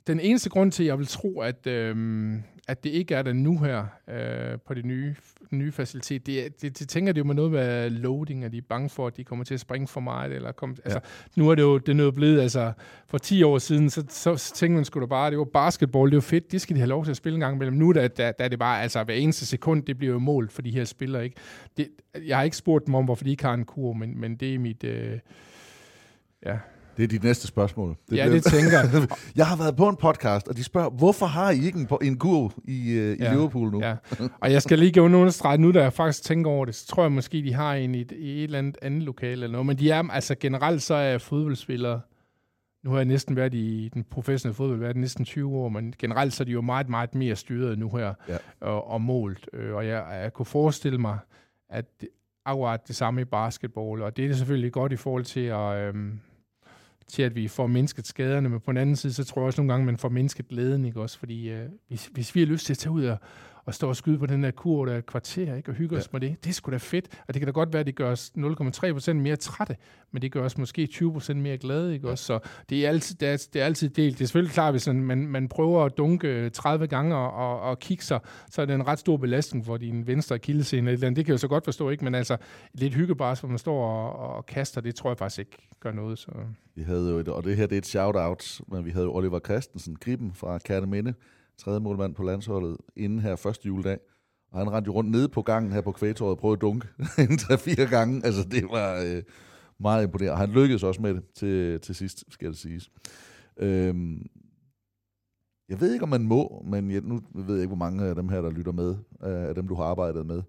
S9: Den eneste grund til, at jeg vil tro, at, øhm, at det ikke er der nu her øh, på det nye, nye facilitet, det, det, det tænker det jo med noget med loading, at de er bange for, at de kommer til at springe for meget. Eller kom, ja. altså, nu er det jo det er noget blevet, altså for 10 år siden, så, så, så tænkte man sgu da bare, det var basketball, det var fedt, det skal de have lov til at spille en gang imellem. Nu der, der, der er det bare, altså hver eneste sekund, det bliver jo mål for de her spillere. Ikke? Det, jeg har ikke spurgt dem om, hvorfor de ikke har en kur, men, men det er mit... Øh, ja,
S8: det er dit næste spørgsmål.
S9: Det ja, det tænker jeg. [LAUGHS]
S8: jeg har været på en podcast, og de spørger, hvorfor har I ikke en, en kur i, uh, i ja, Liverpool nu? Ja. [LAUGHS]
S9: Og jeg skal lige give en streg nu, da jeg faktisk tænker over det, så tror jeg måske, de har en i et, i et eller andet andet lokale eller noget. Men de er, altså generelt så er fodboldspillere, nu har jeg næsten været i den professionelle fodbold, været næsten 20 år, men generelt så er de jo meget, meget mere styret nu her
S8: Ja.
S9: og, og målt. Øh, Og jeg, jeg kunne forestille mig, at det, akkurat det samme i basketball, og det er selvfølgelig godt i forhold til at, øhm, til at vi får mindsket skaderne, men på den anden side, så tror jeg også nogle gange, man får mindsket glæden, ikke også? Fordi øh, hvis, hvis vi har lyst til at tage ud og, og stå og skyde på den der kur, der er kvarter, ikke? og hygge ja. os med det, det sgu da fedt. Og det kan da godt være, at det gør os 0,3% mere trætte, men det gør os måske 20% mere glade, ikke også? Så det er altid, det er, det er altid delt. Det er selvfølgelig klart, hvis man, man, prøver at dunke 30 gange og, og, kigge sig, så er det en ret stor belastning for din venstre andet. Det kan jeg jo så godt forstå, ikke? Men altså, lidt hyggebars, hvor man står og, og kaster, det tror jeg faktisk ikke gør noget. Så.
S8: Vi havde jo et, og det her det er et shout-out, men vi havde jo Oliver Christensen, Gribben fra Kærteminde, tredje målmand på landsholdet, inden her første juledag. Og han rendte jo rundt nede på gangen her på kvægtåret og prøvede at dunke [LAUGHS] en tre-fire gange. Altså, det var øh, meget imponerende. Og han lykkedes også med det til, til sidst, skal det siges. Øhm, jeg ved ikke, om man må, men jeg, nu ved jeg ikke, hvor mange af dem her, der lytter med, øh, af dem, du har arbejdet med.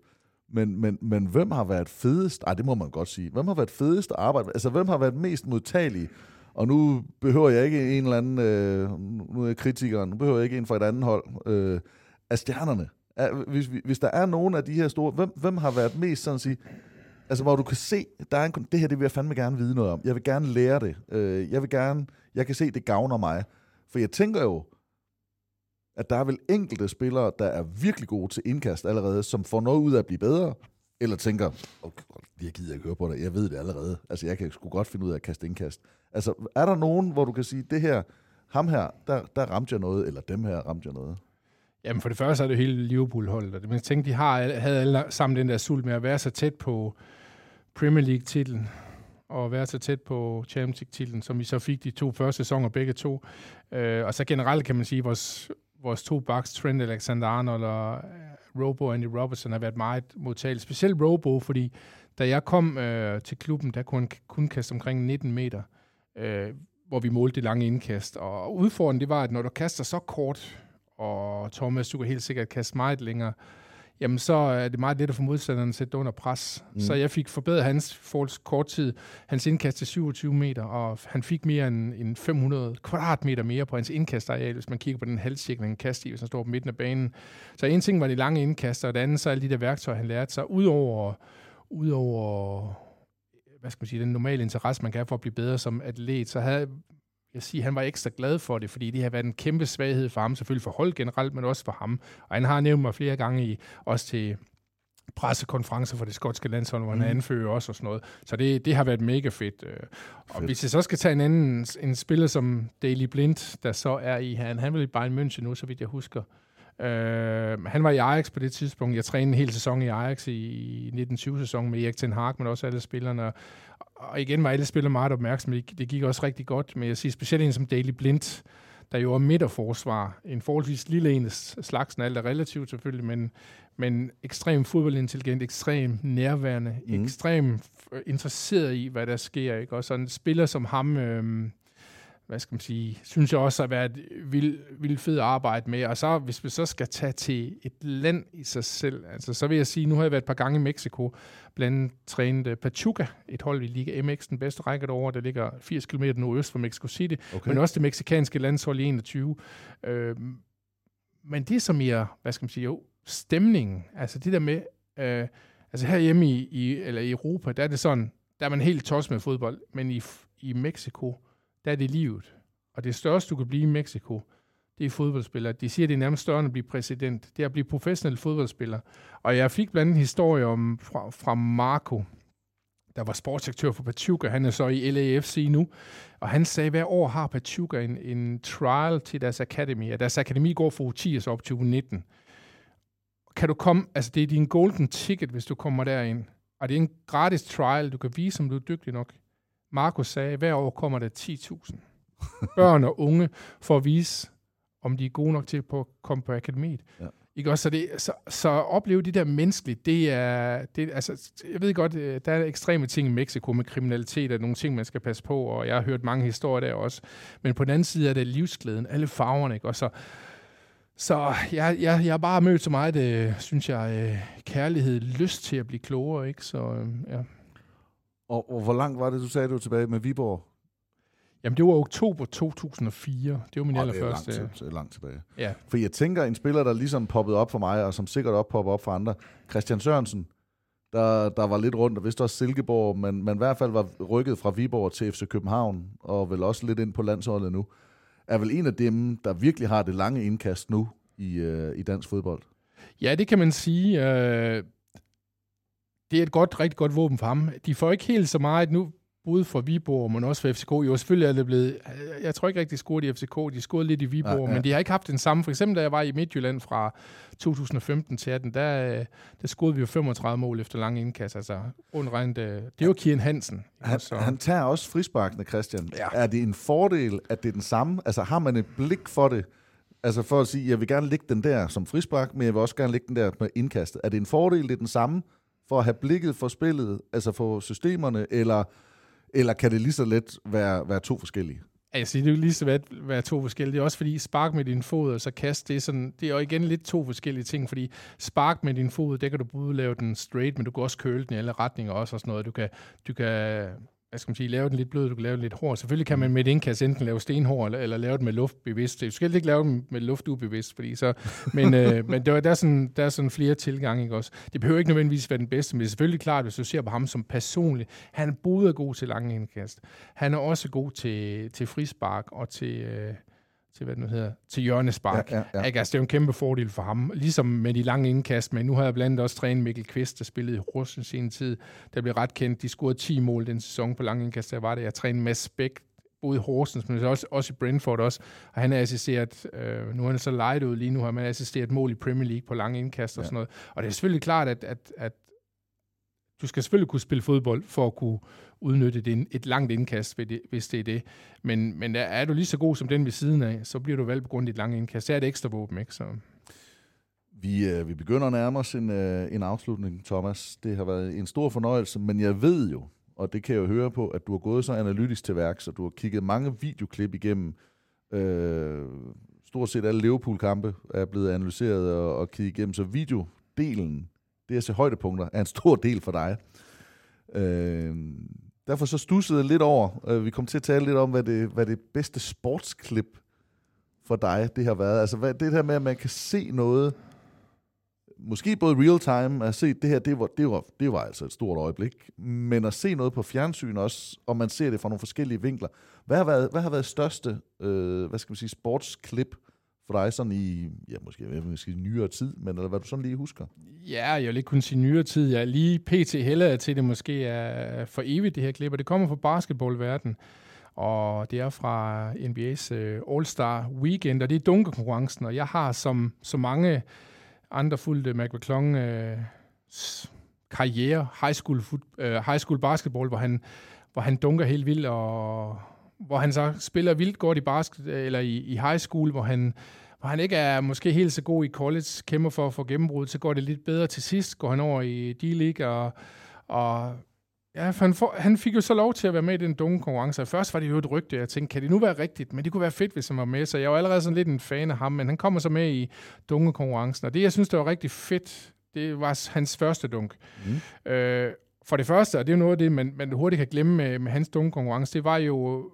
S8: Men, men, men hvem har været fedest? Ej, det må man godt sige. Hvem har været fedest at arbejde Altså, hvem har været mest modtagelig? Og nu behøver jeg ikke en eller anden, øh, nu er jeg kritikeren, nu behøver jeg ikke en fra et andet hold, øh, af stjernerne. Er, hvis, hvis der er nogen af de her store, hvem, hvem har været mest sådan at sige, altså hvor du kan se, der er en, det her, det vil jeg fandme gerne vide noget om. Jeg vil gerne lære det. Øh, jeg vil gerne, jeg kan se, det gavner mig. For jeg tænker jo, at der er vel enkelte spillere, der er virkelig gode til indkast allerede, som får noget ud af at blive bedre, eller tænker, okay, jeg gider ikke høre på det, jeg ved det allerede. Altså, jeg kan sgu godt finde ud af at kaste indkast. Altså, er der nogen, hvor du kan sige, det her, ham her, der, der ramte jeg noget, eller dem her ramte jeg noget?
S9: Jamen for det første er det jo hele Liverpool-holdet. Og det- tænkte, de har, havde alle sammen den der sult med at være så tæt på Premier League-titlen og være så tæt på Champions League-titlen, som vi så fik de to første sæsoner begge to. Øh, og så generelt kan man sige, at vores, vores to backs, Trent Alexander-Arnold og øh, Robo Andy Robertson, har været meget modtagelige. Specielt Robo, fordi da jeg kom øh, til klubben, der kunne han kun kaste omkring 19 meter, øh, hvor vi målte det lange indkast. Og udfordringen det var, at når du kaster så kort, og Thomas, du kan helt sikkert kaste meget længere, jamen så er det meget let at få modstanderen at sætte under pres. Mm. Så jeg fik forbedret hans forholds kort tid, hans indkast til 27 meter, og han fik mere end, end 500 kvadratmeter mere på hans indkastareal, hvis man kigger på den halvcirkel, han kaster i, hvis han står på midten af banen. Så en ting var de lange indkast, og det andet så alle de der værktøjer, han lærte sig, udover, udover hvad skal man sige, den normale interesse, man kan have for at blive bedre som atlet, så havde jeg sige, han var ekstra glad for det, fordi det har været en kæmpe svaghed for ham, selvfølgelig for hold generelt, men også for ham. Og han har nævnt mig flere gange i, også til pressekonferencer for det skotske landshold, hvor han
S8: Mm.
S9: mm. anfører også og sådan noget. Så det, det har været mega fedt. øh. Og hvis jeg så skal tage en anden en spiller som Daily Blind, der så er i, han, han vil i Bayern München nu, så vidt jeg husker. Øh, han var i Ajax på det tidspunkt. Jeg trænede en hel sæson i Ajax i, i 1920-sæsonen med Erik Ten Hag, men også alle spillerne. Og igen var alle spillere meget opmærksomme. Det, det gik også rigtig godt, men jeg siger specielt en som Daily Blind, der jo er midterforsvar. En forholdsvis lille en slagsen, alt er relativt selvfølgelig, men, men ekstrem fodboldintelligent, ekstrem nærværende,
S8: Mm.
S9: ekstrem interesseret i, hvad der sker. Ikke? Og sådan en spiller som ham, øhm, hvad skal man sige, synes jeg også har været vildt vild fed at arbejde med. Og så, hvis vi så skal tage til et land i sig selv, altså, så vil jeg sige, nu har jeg været et par gange i Mexico, blandt andet trænet øh, Pachuca, et hold i Liga MX, den bedste række derovre, der ligger 80 km nordøst for Mexico City,
S8: Okay.
S9: men også det meksikanske landshold i 21. Øhm, men det som er, hvad skal man sige, jo, stemningen, altså det der med, øh, altså herhjemme i, i, eller i Europa, der er det sådan, der er man helt tosset med fodbold, men i, i Mexico, der er det livet. Og det største, du kan blive i Mexico, det er fodboldspiller. De siger, det er nærmest større end at blive præsident. Det er at blive professionel fodboldspiller. Og jeg fik blandt andet en historie om, fra, fra Marco, der var sportsdirektør for Pachuca. Han er så i LAFC nu. Og han sagde, hver år har Pachuca en, en trial til deres akademi. Og deres akademi går fra U10 og så op til U19. Kan du komme, altså det er din golden ticket, hvis du kommer derind. Og det er en gratis trial, du kan vise, om du er dygtig nok. Markus sagde, at hver år kommer der 10.000 [LAUGHS] børn og unge for at vise, om de er gode nok til at på- komme på akademiet.
S8: Ja.
S9: Ikke også? Så, det, så, så at opleve det der menneskeligt, det er, det, altså, jeg ved godt, øh, der er ekstreme ting i Mexico med kriminalitet, og nogle ting, man skal passe på, og jeg har hørt mange historier der også. Men på den anden side er det livsglæden, alle farverne, ikke? Og så, så jeg, jeg, jeg har bare mødt så meget, øh, synes jeg, øh, kærlighed, lyst til at blive klogere, ikke? Så øh, ja.
S8: Og, og hvor langt var det, du sagde, du var tilbage med Viborg?
S9: Jamen, det var oktober 2004. Det var min allerførste.
S8: Det er langt, til, langt tilbage.
S9: Ja.
S8: For jeg tænker, en spiller, der ligesom poppede op for mig, og som sikkert også popper op for andre, Christian Sørensen, der, der var lidt rundt, og vist også Silkeborg, men, men i hvert fald var rykket fra Viborg til FC København, og vel også lidt ind på landsholdet nu, er vel en af dem, der virkelig har det lange indkast nu i, øh, i dansk fodbold.
S9: Ja, det kan man sige. Øh, det er et godt, rigtig godt våben for ham. De får ikke helt så meget nu, både for Viborg, men også for FCK. Jo, selvfølgelig er det blevet... Jeg tror ikke rigtig, de scorede i FCK. De scorede lidt i Viborg, ja, ja. men de har ikke haft den samme. For eksempel, da jeg var i Midtjylland fra 2015 til 18, der, der scorede vi jo 35 mål efter lang indkast. Altså, undregnet, det var Kian Hansen.
S8: Han,
S9: så.
S8: han tager også frisparkene, Christian.
S9: Ja.
S8: Er det en fordel, at det er den samme? Altså, har man et blik for det? Altså for at sige, jeg vil gerne lægge den der som frispark, men jeg vil også gerne lægge den der med indkastet. Er det en fordel, det er den samme, for at have blikket for spillet, altså for systemerne, eller, eller kan det lige så let være, være to forskellige?
S9: Altså, det er jo lige så være, være to forskellige. Det er også fordi, spark med din fod og så kast, det er, sådan, det er jo igen lidt to forskellige ting, fordi spark med din fod, det kan du både lave den straight, men du kan også køle den i alle retninger også og sådan noget. Du kan, du kan hvad skal man sige, lave den lidt blød, du kan lave den lidt hård. Selvfølgelig kan man med et indkast enten lave stenhård, eller, eller lave den med luft bevidst. Du skal ikke lave den med luft ubevidst, fordi så, [LAUGHS] men, øh, men der, der, er sådan, der er sådan flere tilgange, ikke også? Det behøver ikke nødvendigvis være den bedste, men det er selvfølgelig klart, hvis du ser på ham som personlig, han er både god til lange indkast, han er også god til, til frispark og til, øh, til hvad nu hedder, til hjørnespark.
S8: Ja, ja, ja.
S9: Ikke? Altså, det er jo en kæmpe fordel for ham. Ligesom med de lange indkast, men nu har jeg blandt andet også trænet Mikkel Kvist, der spillede i Horsens i en tid, der blev ret kendt. De scorede 10 mål den sæson på lange indkast, der var det. Jeg trænede Mads Bæk, både i Horsens, men også, også i Brentford også. Og han har assisteret, øh, nu er han så lejet ud lige nu, har man assisteret mål i Premier League på lange indkast og
S8: Ja.
S9: sådan noget. Og det er selvfølgelig klart, at, at, at du skal selvfølgelig kunne spille fodbold for at kunne udnytte det, et langt indkast, det- hvis det er det. Men, men er, er du lige så god som den ved siden af, så bliver du valgt på grund af dit lange indkast. Så er det ekstra våben, ikke? Så,
S8: Vi, øh, vi begynder at nærme os en, øh, en afslutning, Thomas. Det har været en stor fornøjelse, men jeg ved jo, og det kan jeg jo høre på, at du har gået så analytisk til værk, så du har kigget mange videoklip igennem. Øh, stort set alle Liverpool-kampe er blevet analyseret og, og kigget igennem, så videodelen, det at se højdepunkter, er en stor del for dig. Øh, derfor så stussede jeg lidt over, øh, vi kom til at tale lidt om, hvad det, hvad det bedste sportsklip for dig, det har været. Altså hvad, det her med, at man kan se noget, måske både real time, at se det her, det var, det, var, det var altså et stort øjeblik, men at se noget på fjernsyn også, og man ser det fra nogle forskellige vinkler. Hvad har været, hvad har været største, øh, hvad skal man sige, sportsklip for dig sådan i, ja, måske, måske nyere tid, men eller hvad du sådan lige husker?
S9: ja, jeg vil ikke kunne sige nyere tid. Jeg lige pt. heller til, det måske er for evigt, det her klip. Og det kommer fra basketballverdenen. Og det er fra NBA's øh, All-Star Weekend, og det er dunkerkonkurrencen. Og jeg har som så mange andre fulgte McClung øh, karriere, high school, foot, øh, high school basketball, hvor han, hvor han dunker helt vildt, og hvor han så spiller vildt godt i basket, eller i, i high school, hvor han, hvor han ikke er måske helt så god i college, kæmper for at få gennembrud, så går det lidt bedre til sidst, går han over i D-League, og, og ja, for han, får, han fik jo så lov til at være med i den dunke konkurrence. Først var det jo et rygte, jeg tænkte, kan det nu være rigtigt? Men det kunne være fedt, hvis han var med, så jeg var allerede sådan lidt en fan af ham, men han kommer så med i dunke konkurrencen, og det, jeg synes, det var rigtig fedt, det var hans første dunk. Mm. Øh, for det første, og det er jo noget af det, man, man hurtigt kan glemme med, med hans dunkekonkurrence, det var jo,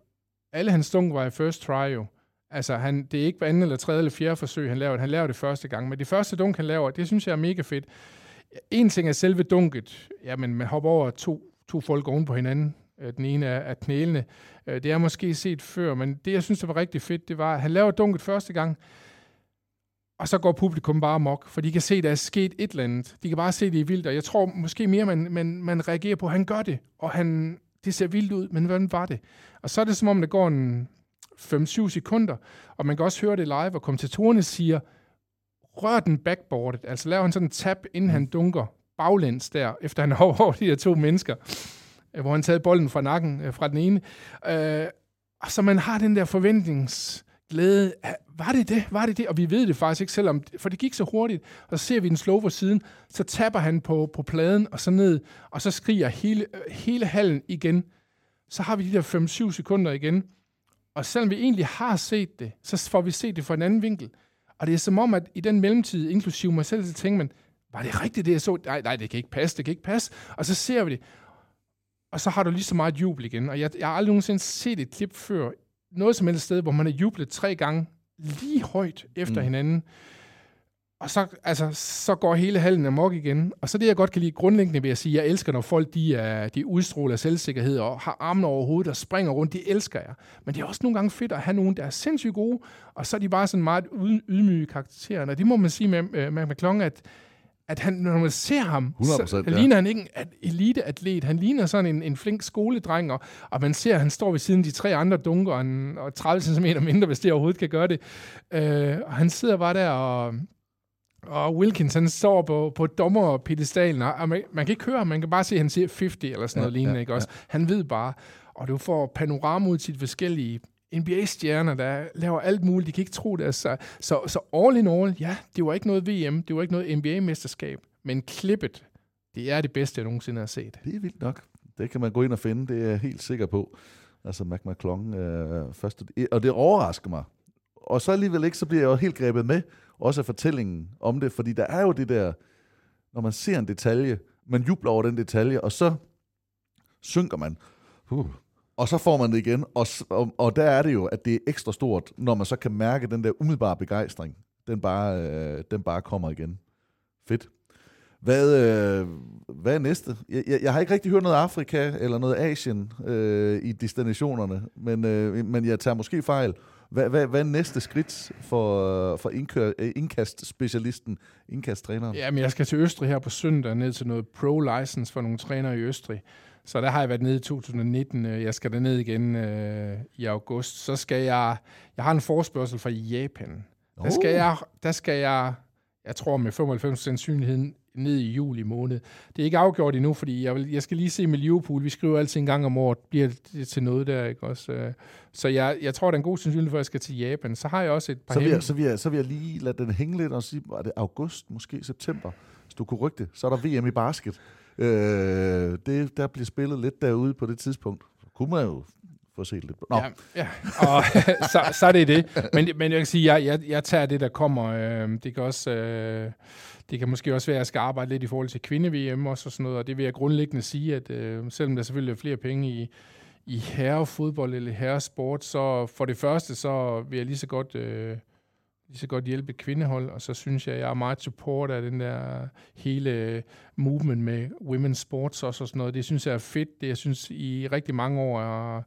S9: alle hans dunk var i first try jo. Altså, han, det er ikke hver anden eller tredje eller fjerde forsøg, han laver. Han laver det første gang. Men det første dunk, han laver, det synes jeg er mega fedt. En ting er selve dunket. Jamen, man hopper over to, to folk oven på hinanden. Øh, den ene er, er knælende. Øh, det er måske set før, men det, jeg synes, der var rigtig fedt, det var, at han laver dunket første gang, og så går publikum bare mok, for de kan se, at der er sket et eller andet. De kan bare se, det er vildt, og jeg tror måske mere, man, man, man reagerer på, at han gør det, og han, det ser vildt ud, men hvordan var det? Og så er det som om, der går en 5-7 sekunder, og man kan også høre det live, og kommentatorerne siger, rør den backboardet, altså laver han sådan en tap, inden han dunker baglæns der, efter han har [LAUGHS] over de her to mennesker, øh, hvor han taget bolden fra nakken øh, fra den ene. Øh, så man har den der forventningsglæde glæde. Var det det? Var det det? Og vi ved det faktisk ikke, selvom, for det gik så hurtigt. Og så ser vi den slow for siden, så tapper han på, på pladen og så ned, og så skriger hele, hele hallen igen. Så har vi de der 5-7 sekunder igen. Og selvom vi egentlig har set det, så får vi set det fra en anden vinkel. Og det er som om, at i den mellemtid, inklusive mig selv, så tænker man, var det rigtigt, det jeg så? Nej, nej, det kan ikke passe, det kan ikke passe. Og så ser vi det. og så har du lige så meget jubel igen. Og jeg, jeg har aldrig nogensinde set et klip før, noget som helst sted, hvor man har jublet tre gange lige højt efter mm. hinanden. Og så, altså, så går hele hallen amok igen. Og så det, jeg godt kan lide grundlæggende ved at sige, jeg elsker, når folk de, er, de udstråler selvsikkerhed og har armene over hovedet og springer rundt. Det elsker jeg. Men det er også nogle gange fedt at have nogen, der er sindssygt gode, og så er de bare sådan meget ydmyge karakterer. Og det må man sige med, med, med McClung, at at han, når man ser ham,
S8: 100%,
S9: så ja. ligner han ikke en eliteatlet. Han ligner sådan en, en flink skoledreng, og, og man ser, at han står ved siden af de tre andre dunker, og, en, og 30 cm mindre, hvis det overhovedet kan gøre det. Øh, og han sidder bare der, og, og Wilkins, han står på, på dommerpedestalen, og man, man kan ikke høre ham, man kan bare se, at han siger 50 eller sådan ja, noget lignende, ja, ikke også? Ja. Han ved bare, og du får panorama ud til de forskellige NBA-stjerner, der laver alt muligt. De kan ikke tro det. Så, så, så all in all, ja, det var ikke noget VM, det var ikke noget NBA-mesterskab, men klippet, det er det bedste, jeg nogensinde har set.
S8: Det er vildt nok. Det kan man gå ind og finde, det er jeg helt sikker på. Altså Mac McClung øh, første, og det overrasker mig. Og så alligevel ikke, så bliver jeg jo helt grebet med, også af fortællingen om det, fordi der er jo det der, når man ser en detalje, man jubler over den detalje, og så synker man. Uh, og så får man det igen, og, og, og der er det jo, at det er ekstra stort, når man så kan mærke den der umiddelbare begejstring. Den bare, øh, den bare kommer igen. Fedt. Hvad, øh, hvad er næste? Jeg, jeg, jeg har ikke rigtig hørt noget Afrika eller noget Asien øh, i destinationerne, men, øh, men jeg tager måske fejl. Hvad, hvad, hvad er næste skridt for, for indkør, øh, indkastspecialisten, indkasttræneren?
S9: Jamen, jeg skal til Østrig her på søndag, ned til noget pro-license for nogle trænere i Østrig. Så der har jeg været nede i 2019. Øh, jeg skal ned igen øh, i august. Så skal jeg... Jeg har en forspørgsel fra Japan. Oh. Der skal jeg... Der skal jeg jeg tror med 95 sandsynlighed ned i juli måned. Det er ikke afgjort endnu, fordi jeg, vil, jeg skal lige se med Liverpool. Vi skriver altid en gang om året, bliver det til noget der, ikke også? Øh, så jeg, jeg tror, det er en god sandsynlighed for, at jeg skal til Japan. Så har jeg også et par
S8: så vil, jeg, så, vil jeg, så vil jeg lige lade den hænge lidt og sige, var det august, måske september, hvis du kunne rykke det, så er der VM i basket. Øh, det, der bliver spillet lidt derude på det tidspunkt. Så kunne man jo få set lidt på.
S9: Nå. Ja, ja. Og, [LAUGHS] så, så er det det. Men, men jeg kan sige, jeg, jeg, jeg tager det, der kommer. Øh, det kan også... Øh, det kan måske også være, at jeg skal arbejde lidt i forhold til kvinde-VM også og sådan noget, og det vil jeg grundlæggende sige, at øh, selvom der selvfølgelig er flere penge i, i herrefodbold eller herresport, så for det første, så vil jeg lige så godt øh, lige så godt hjælpe et kvindehold, og så synes jeg, jeg er meget support af den der hele movement med women's sports også og sådan noget. Det synes jeg er fedt. Det jeg synes i rigtig mange år er,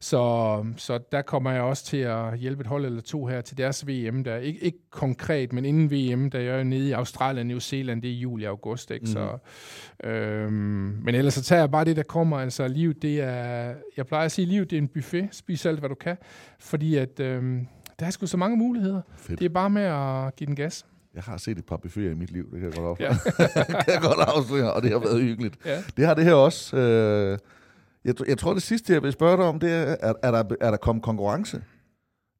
S9: så, så der kommer jeg også til at hjælpe et hold eller to her til deres VM. Der. Ikke, ikke konkret, men inden VM, der jeg er nede i Australien New Zealand, det er juli og august. Ikke? Mm. Så, øhm, men ellers så tager jeg bare det, der kommer. Altså livet, det er, jeg plejer at sige, livet det er en buffet. Spis alt, hvad du kan. Fordi at... Øhm, der er sgu så mange muligheder. Fedt. Det er bare med at give den gas.
S8: Jeg har set et par buffeter i mit liv, det kan jeg godt afsløre. [LAUGHS] Ja. kan jeg godt afsløre, og det har været hyggeligt. Ja. Det har det her også. Øh, jeg, jeg tror, det sidste, jeg vil spørge dig om, det er, er, er, der, er der kommet konkurrence?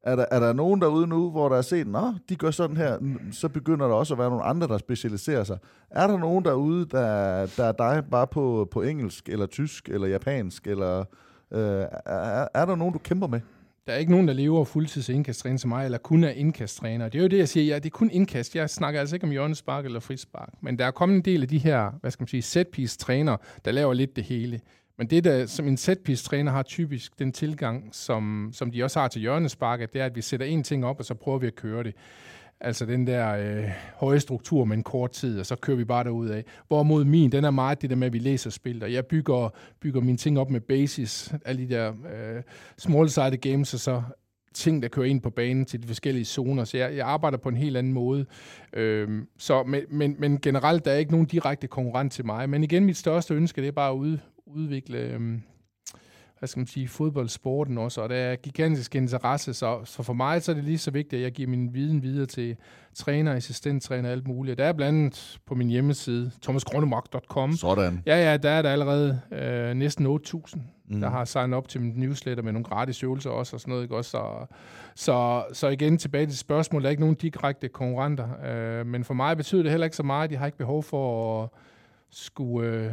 S8: Er der, er der nogen derude nu, hvor der er set, nå, de gør sådan her, så begynder der også at være nogle andre, der specialiserer sig. Er der nogen derude, der, der er dig bare på, på engelsk, eller tysk, eller japansk, eller øh, er, er der nogen, du kæmper med?
S9: Der er ikke nogen, der lever fuldtids indkasttræner som mig, eller kun er indkasttræner. Det er jo det, jeg siger. Ja, det er kun indkast. Jeg snakker altså ikke om hjørnespark eller frispark. Men der er kommet en del af de her, hvad skal man sige, setpiece-træner, der laver lidt det hele. Men det, der som en setpiece-træner har typisk den tilgang, som, som de også har til hjørnespark, det er, at vi sætter en ting op, og så prøver vi at køre det. Altså den der øh, høje struktur med en kort tid, og så kører vi bare derud af. Hvorimod min, den er meget det der med, at vi læser spil, og jeg bygger, bygger mine ting op med basis, alle de der øh, small-sided games, og så ting, der kører ind på banen til de forskellige zoner. Så jeg, jeg arbejder på en helt anden måde. Øhm, så, men, men, men generelt, der er ikke nogen direkte konkurrent til mig. Men igen, mit største ønske, det er bare at ud, udvikle... Øhm, hvad skal man sige, fodboldsporten også, og der er gigantisk interesse, så, så for mig så er det lige så vigtigt, at jeg giver min viden videre til træner, assistenttræner og alt muligt. Der er blandt andet på min hjemmeside, thomasgrønnemark.com.
S8: Sådan.
S9: Ja, ja, der er der allerede øh, næsten 8.000, mm. der har signet op til min newsletter med nogle gratis øvelser også og sådan noget. Ikke? Også, så, så, så igen tilbage til spørgsmålet, der er ikke nogen direkte konkurrenter, øh, men for mig betyder det heller ikke så meget, jeg har ikke behov for at skulle, øh,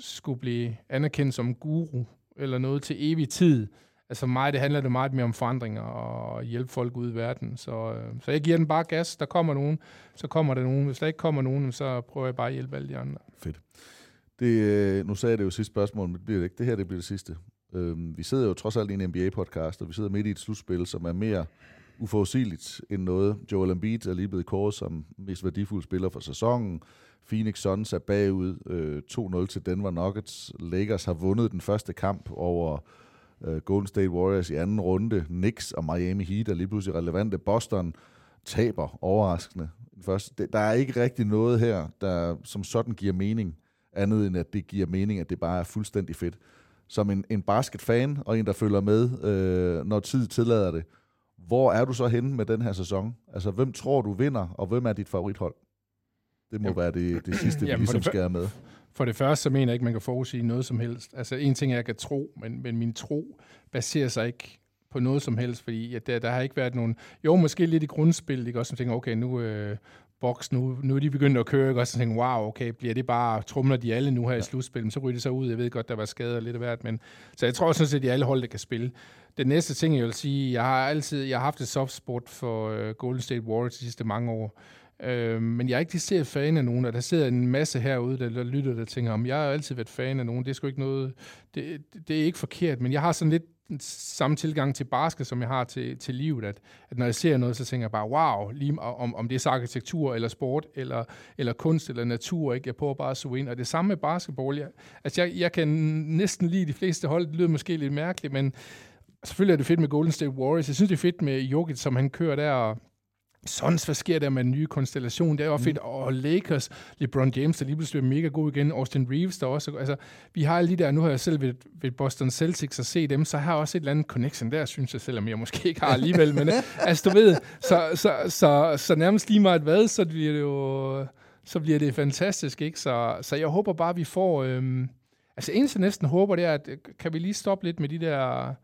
S9: skulle blive anerkendt som guru eller noget til evig tid. Altså mig, det handler det meget mere om forandringer og hjælpe folk ud i verden. Så, øh, så jeg giver den bare gas. Der kommer nogen, så kommer der nogen. Hvis der ikke kommer nogen, så prøver jeg bare at hjælpe alle de andre.
S8: Fedt. Det, øh, nu sagde jeg det jo sidste spørgsmål, men det bliver det ikke. Det her det bliver det sidste. Øhm, vi sidder jo trods alt i en NBA-podcast, og vi sidder midt i et slutspil, som er mere uforudsigeligt end noget. Joel Embiid er lige blevet kåret som mest værdifuld spiller for sæsonen. Phoenix Suns er bagud øh, 2-0 til Denver Nuggets. Lakers har vundet den første kamp over øh, Golden State Warriors i anden runde. Knicks og Miami Heat er lige pludselig relevante. Boston taber overraskende. Først, der er ikke rigtig noget her, der som sådan giver mening, andet end at det giver mening, at det bare er fuldstændig fedt. Som en, en basketfan og en, der følger med, øh, når tid tillader det, hvor er du så henne med den her sæson? Altså, hvem tror du vinder, og hvem er dit favorithold? Det må Jamen. være det, det sidste, vi ligesom skal have med.
S9: For det første, så mener jeg ikke, man kan forudsige noget som helst. Altså, en ting er, jeg kan tro, men, men min tro baserer sig ikke på noget som helst, fordi ja, der, der har ikke været nogen... Jo, måske lidt i grundspil, ikke? Også som tænker, okay, nu, øh, boks nu, nu er de begyndt at køre, ikke? og så tænker wow, okay, bliver det bare, trumler de alle nu her ja. i slutspillet, så ryger det så ud, jeg ved godt, der var skader lidt af hvert, men så jeg tror sådan set, at de alle hold, der kan spille. Den næste ting, jeg vil sige, jeg har altid, jeg har haft et soft spot for uh, Golden State Warriors de sidste mange år, Øh, men jeg er ikke decideret fan af nogen, og der sidder en masse herude, der, der lytter, der tænker, om jeg har altid været fan af nogen, det er sgu ikke noget, det, det er ikke forkert, men jeg har sådan lidt samme tilgang til basket, som jeg har til, til livet, at, at når jeg ser noget, så tænker jeg bare, wow, lige om, om det er så arkitektur, eller sport, eller, eller kunst, eller natur, ikke? jeg prøver bare at suge ind, og det samme med basketball, jeg, altså jeg, jeg kan næsten lide de fleste hold, det lyder måske lidt mærkeligt, men selvfølgelig er det fedt med Golden State Warriors, jeg synes det er fedt med Jokic, som han kører der, og sådan, hvad sker der med den nye konstellation? Det er jo mm. fedt. Og Lakers, LeBron James, der lige pludselig er mega god igen. Austin Reeves, der også... Altså, vi har de der... Nu har jeg selv ved, ved Boston Celtics at se dem, så har jeg også et eller andet connection der, synes jeg, selvom jeg måske ikke har alligevel. men [LAUGHS] altså, du ved, så, så, så, så nærmest lige meget hvad, så bliver det jo... Så bliver det fantastisk, ikke? Så, så jeg håber bare, vi får... Øhm, altså, eneste næsten håber, det er, at kan vi lige stoppe lidt med de der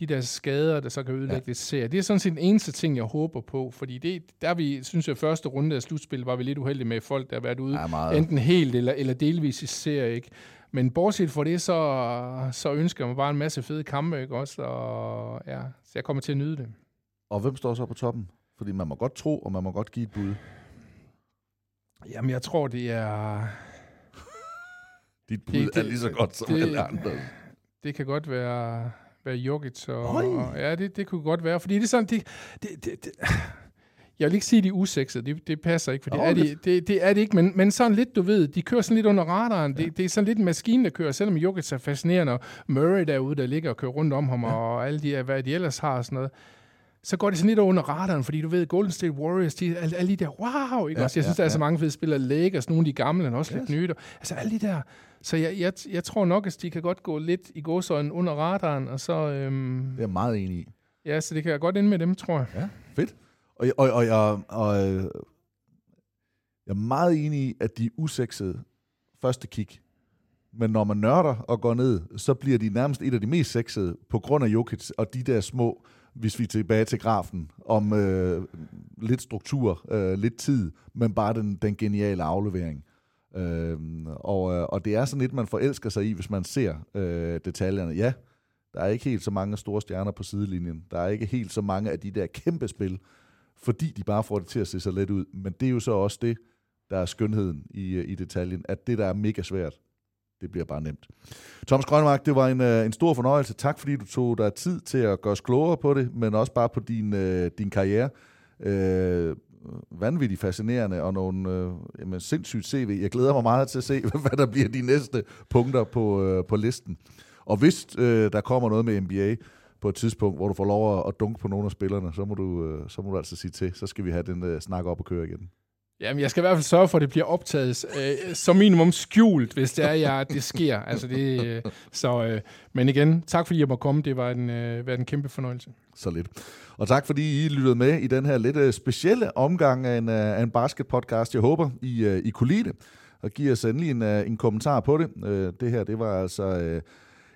S9: de der skader, der så kan ødelægge ja. det serie. Det er sådan set den eneste ting, jeg håber på, fordi det, der vi, synes jeg, første runde af slutspil var vi lidt uheldige med folk, der har været ude, ja, enten helt eller, eller delvis i serie, ikke? Men bortset fra det, så, så ønsker jeg mig bare en masse fede kampe, ikke også? Og ja, så jeg kommer til at nyde det.
S8: Og hvem står så på toppen? Fordi man må godt tro, og man må godt give et bud.
S9: Jamen, jeg tror, det er...
S8: Dit bud det, det, er lige så godt som det, alle andre.
S9: Det kan godt være være Jokic. Og, og, ja, det, det kunne godt være, fordi det er sådan, det, det, det, det [SIGHS] jeg vil ikke sige, at de er usexede, det, det passer ikke, for det, er de, det, det er det ikke, men, men sådan lidt, du ved, de kører sådan lidt under radaren, ja. det, det er sådan lidt en maskine, der kører, selvom Jokic er fascinerende, og Murray derude, der ligger og kører rundt om ham, ja. og alle de, hvad de ellers har og sådan noget, så går det sådan lidt under radaren, fordi du ved, Golden State Warriors, de, alle, alle de der, wow, ikke ja, også? Jeg synes, ja, der er så mange fede spillere, Lakers, nogle af de gamle, og også yes. lidt nye. Altså alle de der, så jeg, jeg, jeg tror nok, at de kan godt gå lidt i gåsøjne under radaren, og så... Øhm,
S8: det er jeg meget enig i.
S9: Ja, så det kan jeg godt ind med dem, tror jeg.
S8: Ja, fedt. Og, og, og, og, og jeg er meget enig i, at de er usexede første kig. Men når man nørder og går ned, så bliver de nærmest et af de mest sexede på grund af Jokic og de der små, hvis vi er tilbage til grafen, om øh, lidt struktur, øh, lidt tid, men bare den, den geniale aflevering. Øh, og, øh, og det er sådan lidt, man forelsker sig i, hvis man ser øh, detaljerne. Ja, der er ikke helt så mange store stjerner på sidelinjen. Der er ikke helt så mange af de der kæmpe spil, fordi de bare får det til at se så let ud. Men det er jo så også det, der er skønheden i, øh, i detaljen, at det, der er mega svært, det bliver bare nemt. Thomas Grønmark, det var en, øh, en stor fornøjelse. Tak, fordi du tog dig tid til at gøre os klogere på det, men også bare på din, øh, din karriere. Øh, vanvittigt fascinerende og nogle øh, jamen, sindssygt CV. Jeg glæder mig meget til at se, [LAUGHS] hvad der bliver de næste punkter på, øh, på listen. Og hvis øh, der kommer noget med NBA på et tidspunkt, hvor du får lov at, dunke på nogle af spillerne, så må du, øh, så må du altså sige til. Så skal vi have den øh, snak op og køre igen.
S9: Jamen, jeg skal i hvert fald sørge for, at det bliver optaget øh, som minimum skjult, hvis det er, jeg, det sker. Altså, det, øh, så, øh, men igen, tak fordi jeg måtte komme. Det var en, øh, var en kæmpe fornøjelse.
S8: Så lidt. Og tak fordi I lyttede med i den her lidt øh, specielle omgang af en, øh, af en basketpodcast. Jeg håber, I, øh, I kunne lide det, og giver os endelig en, øh, en kommentar på det. Øh, det her, det var altså... Øh,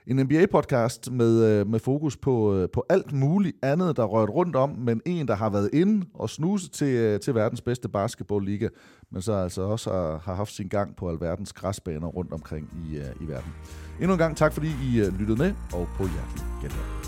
S8: en NBA-podcast med, øh, med fokus på, øh, på alt muligt andet, der rørt rundt om, men en, der har været inde og snuse til, øh, til verdens bedste basketballliga, men så altså også har, har haft sin gang på alverdens græsbaner rundt omkring i, i verden. Endnu en gang tak, fordi I lyttede med, og på hjertelig genhør.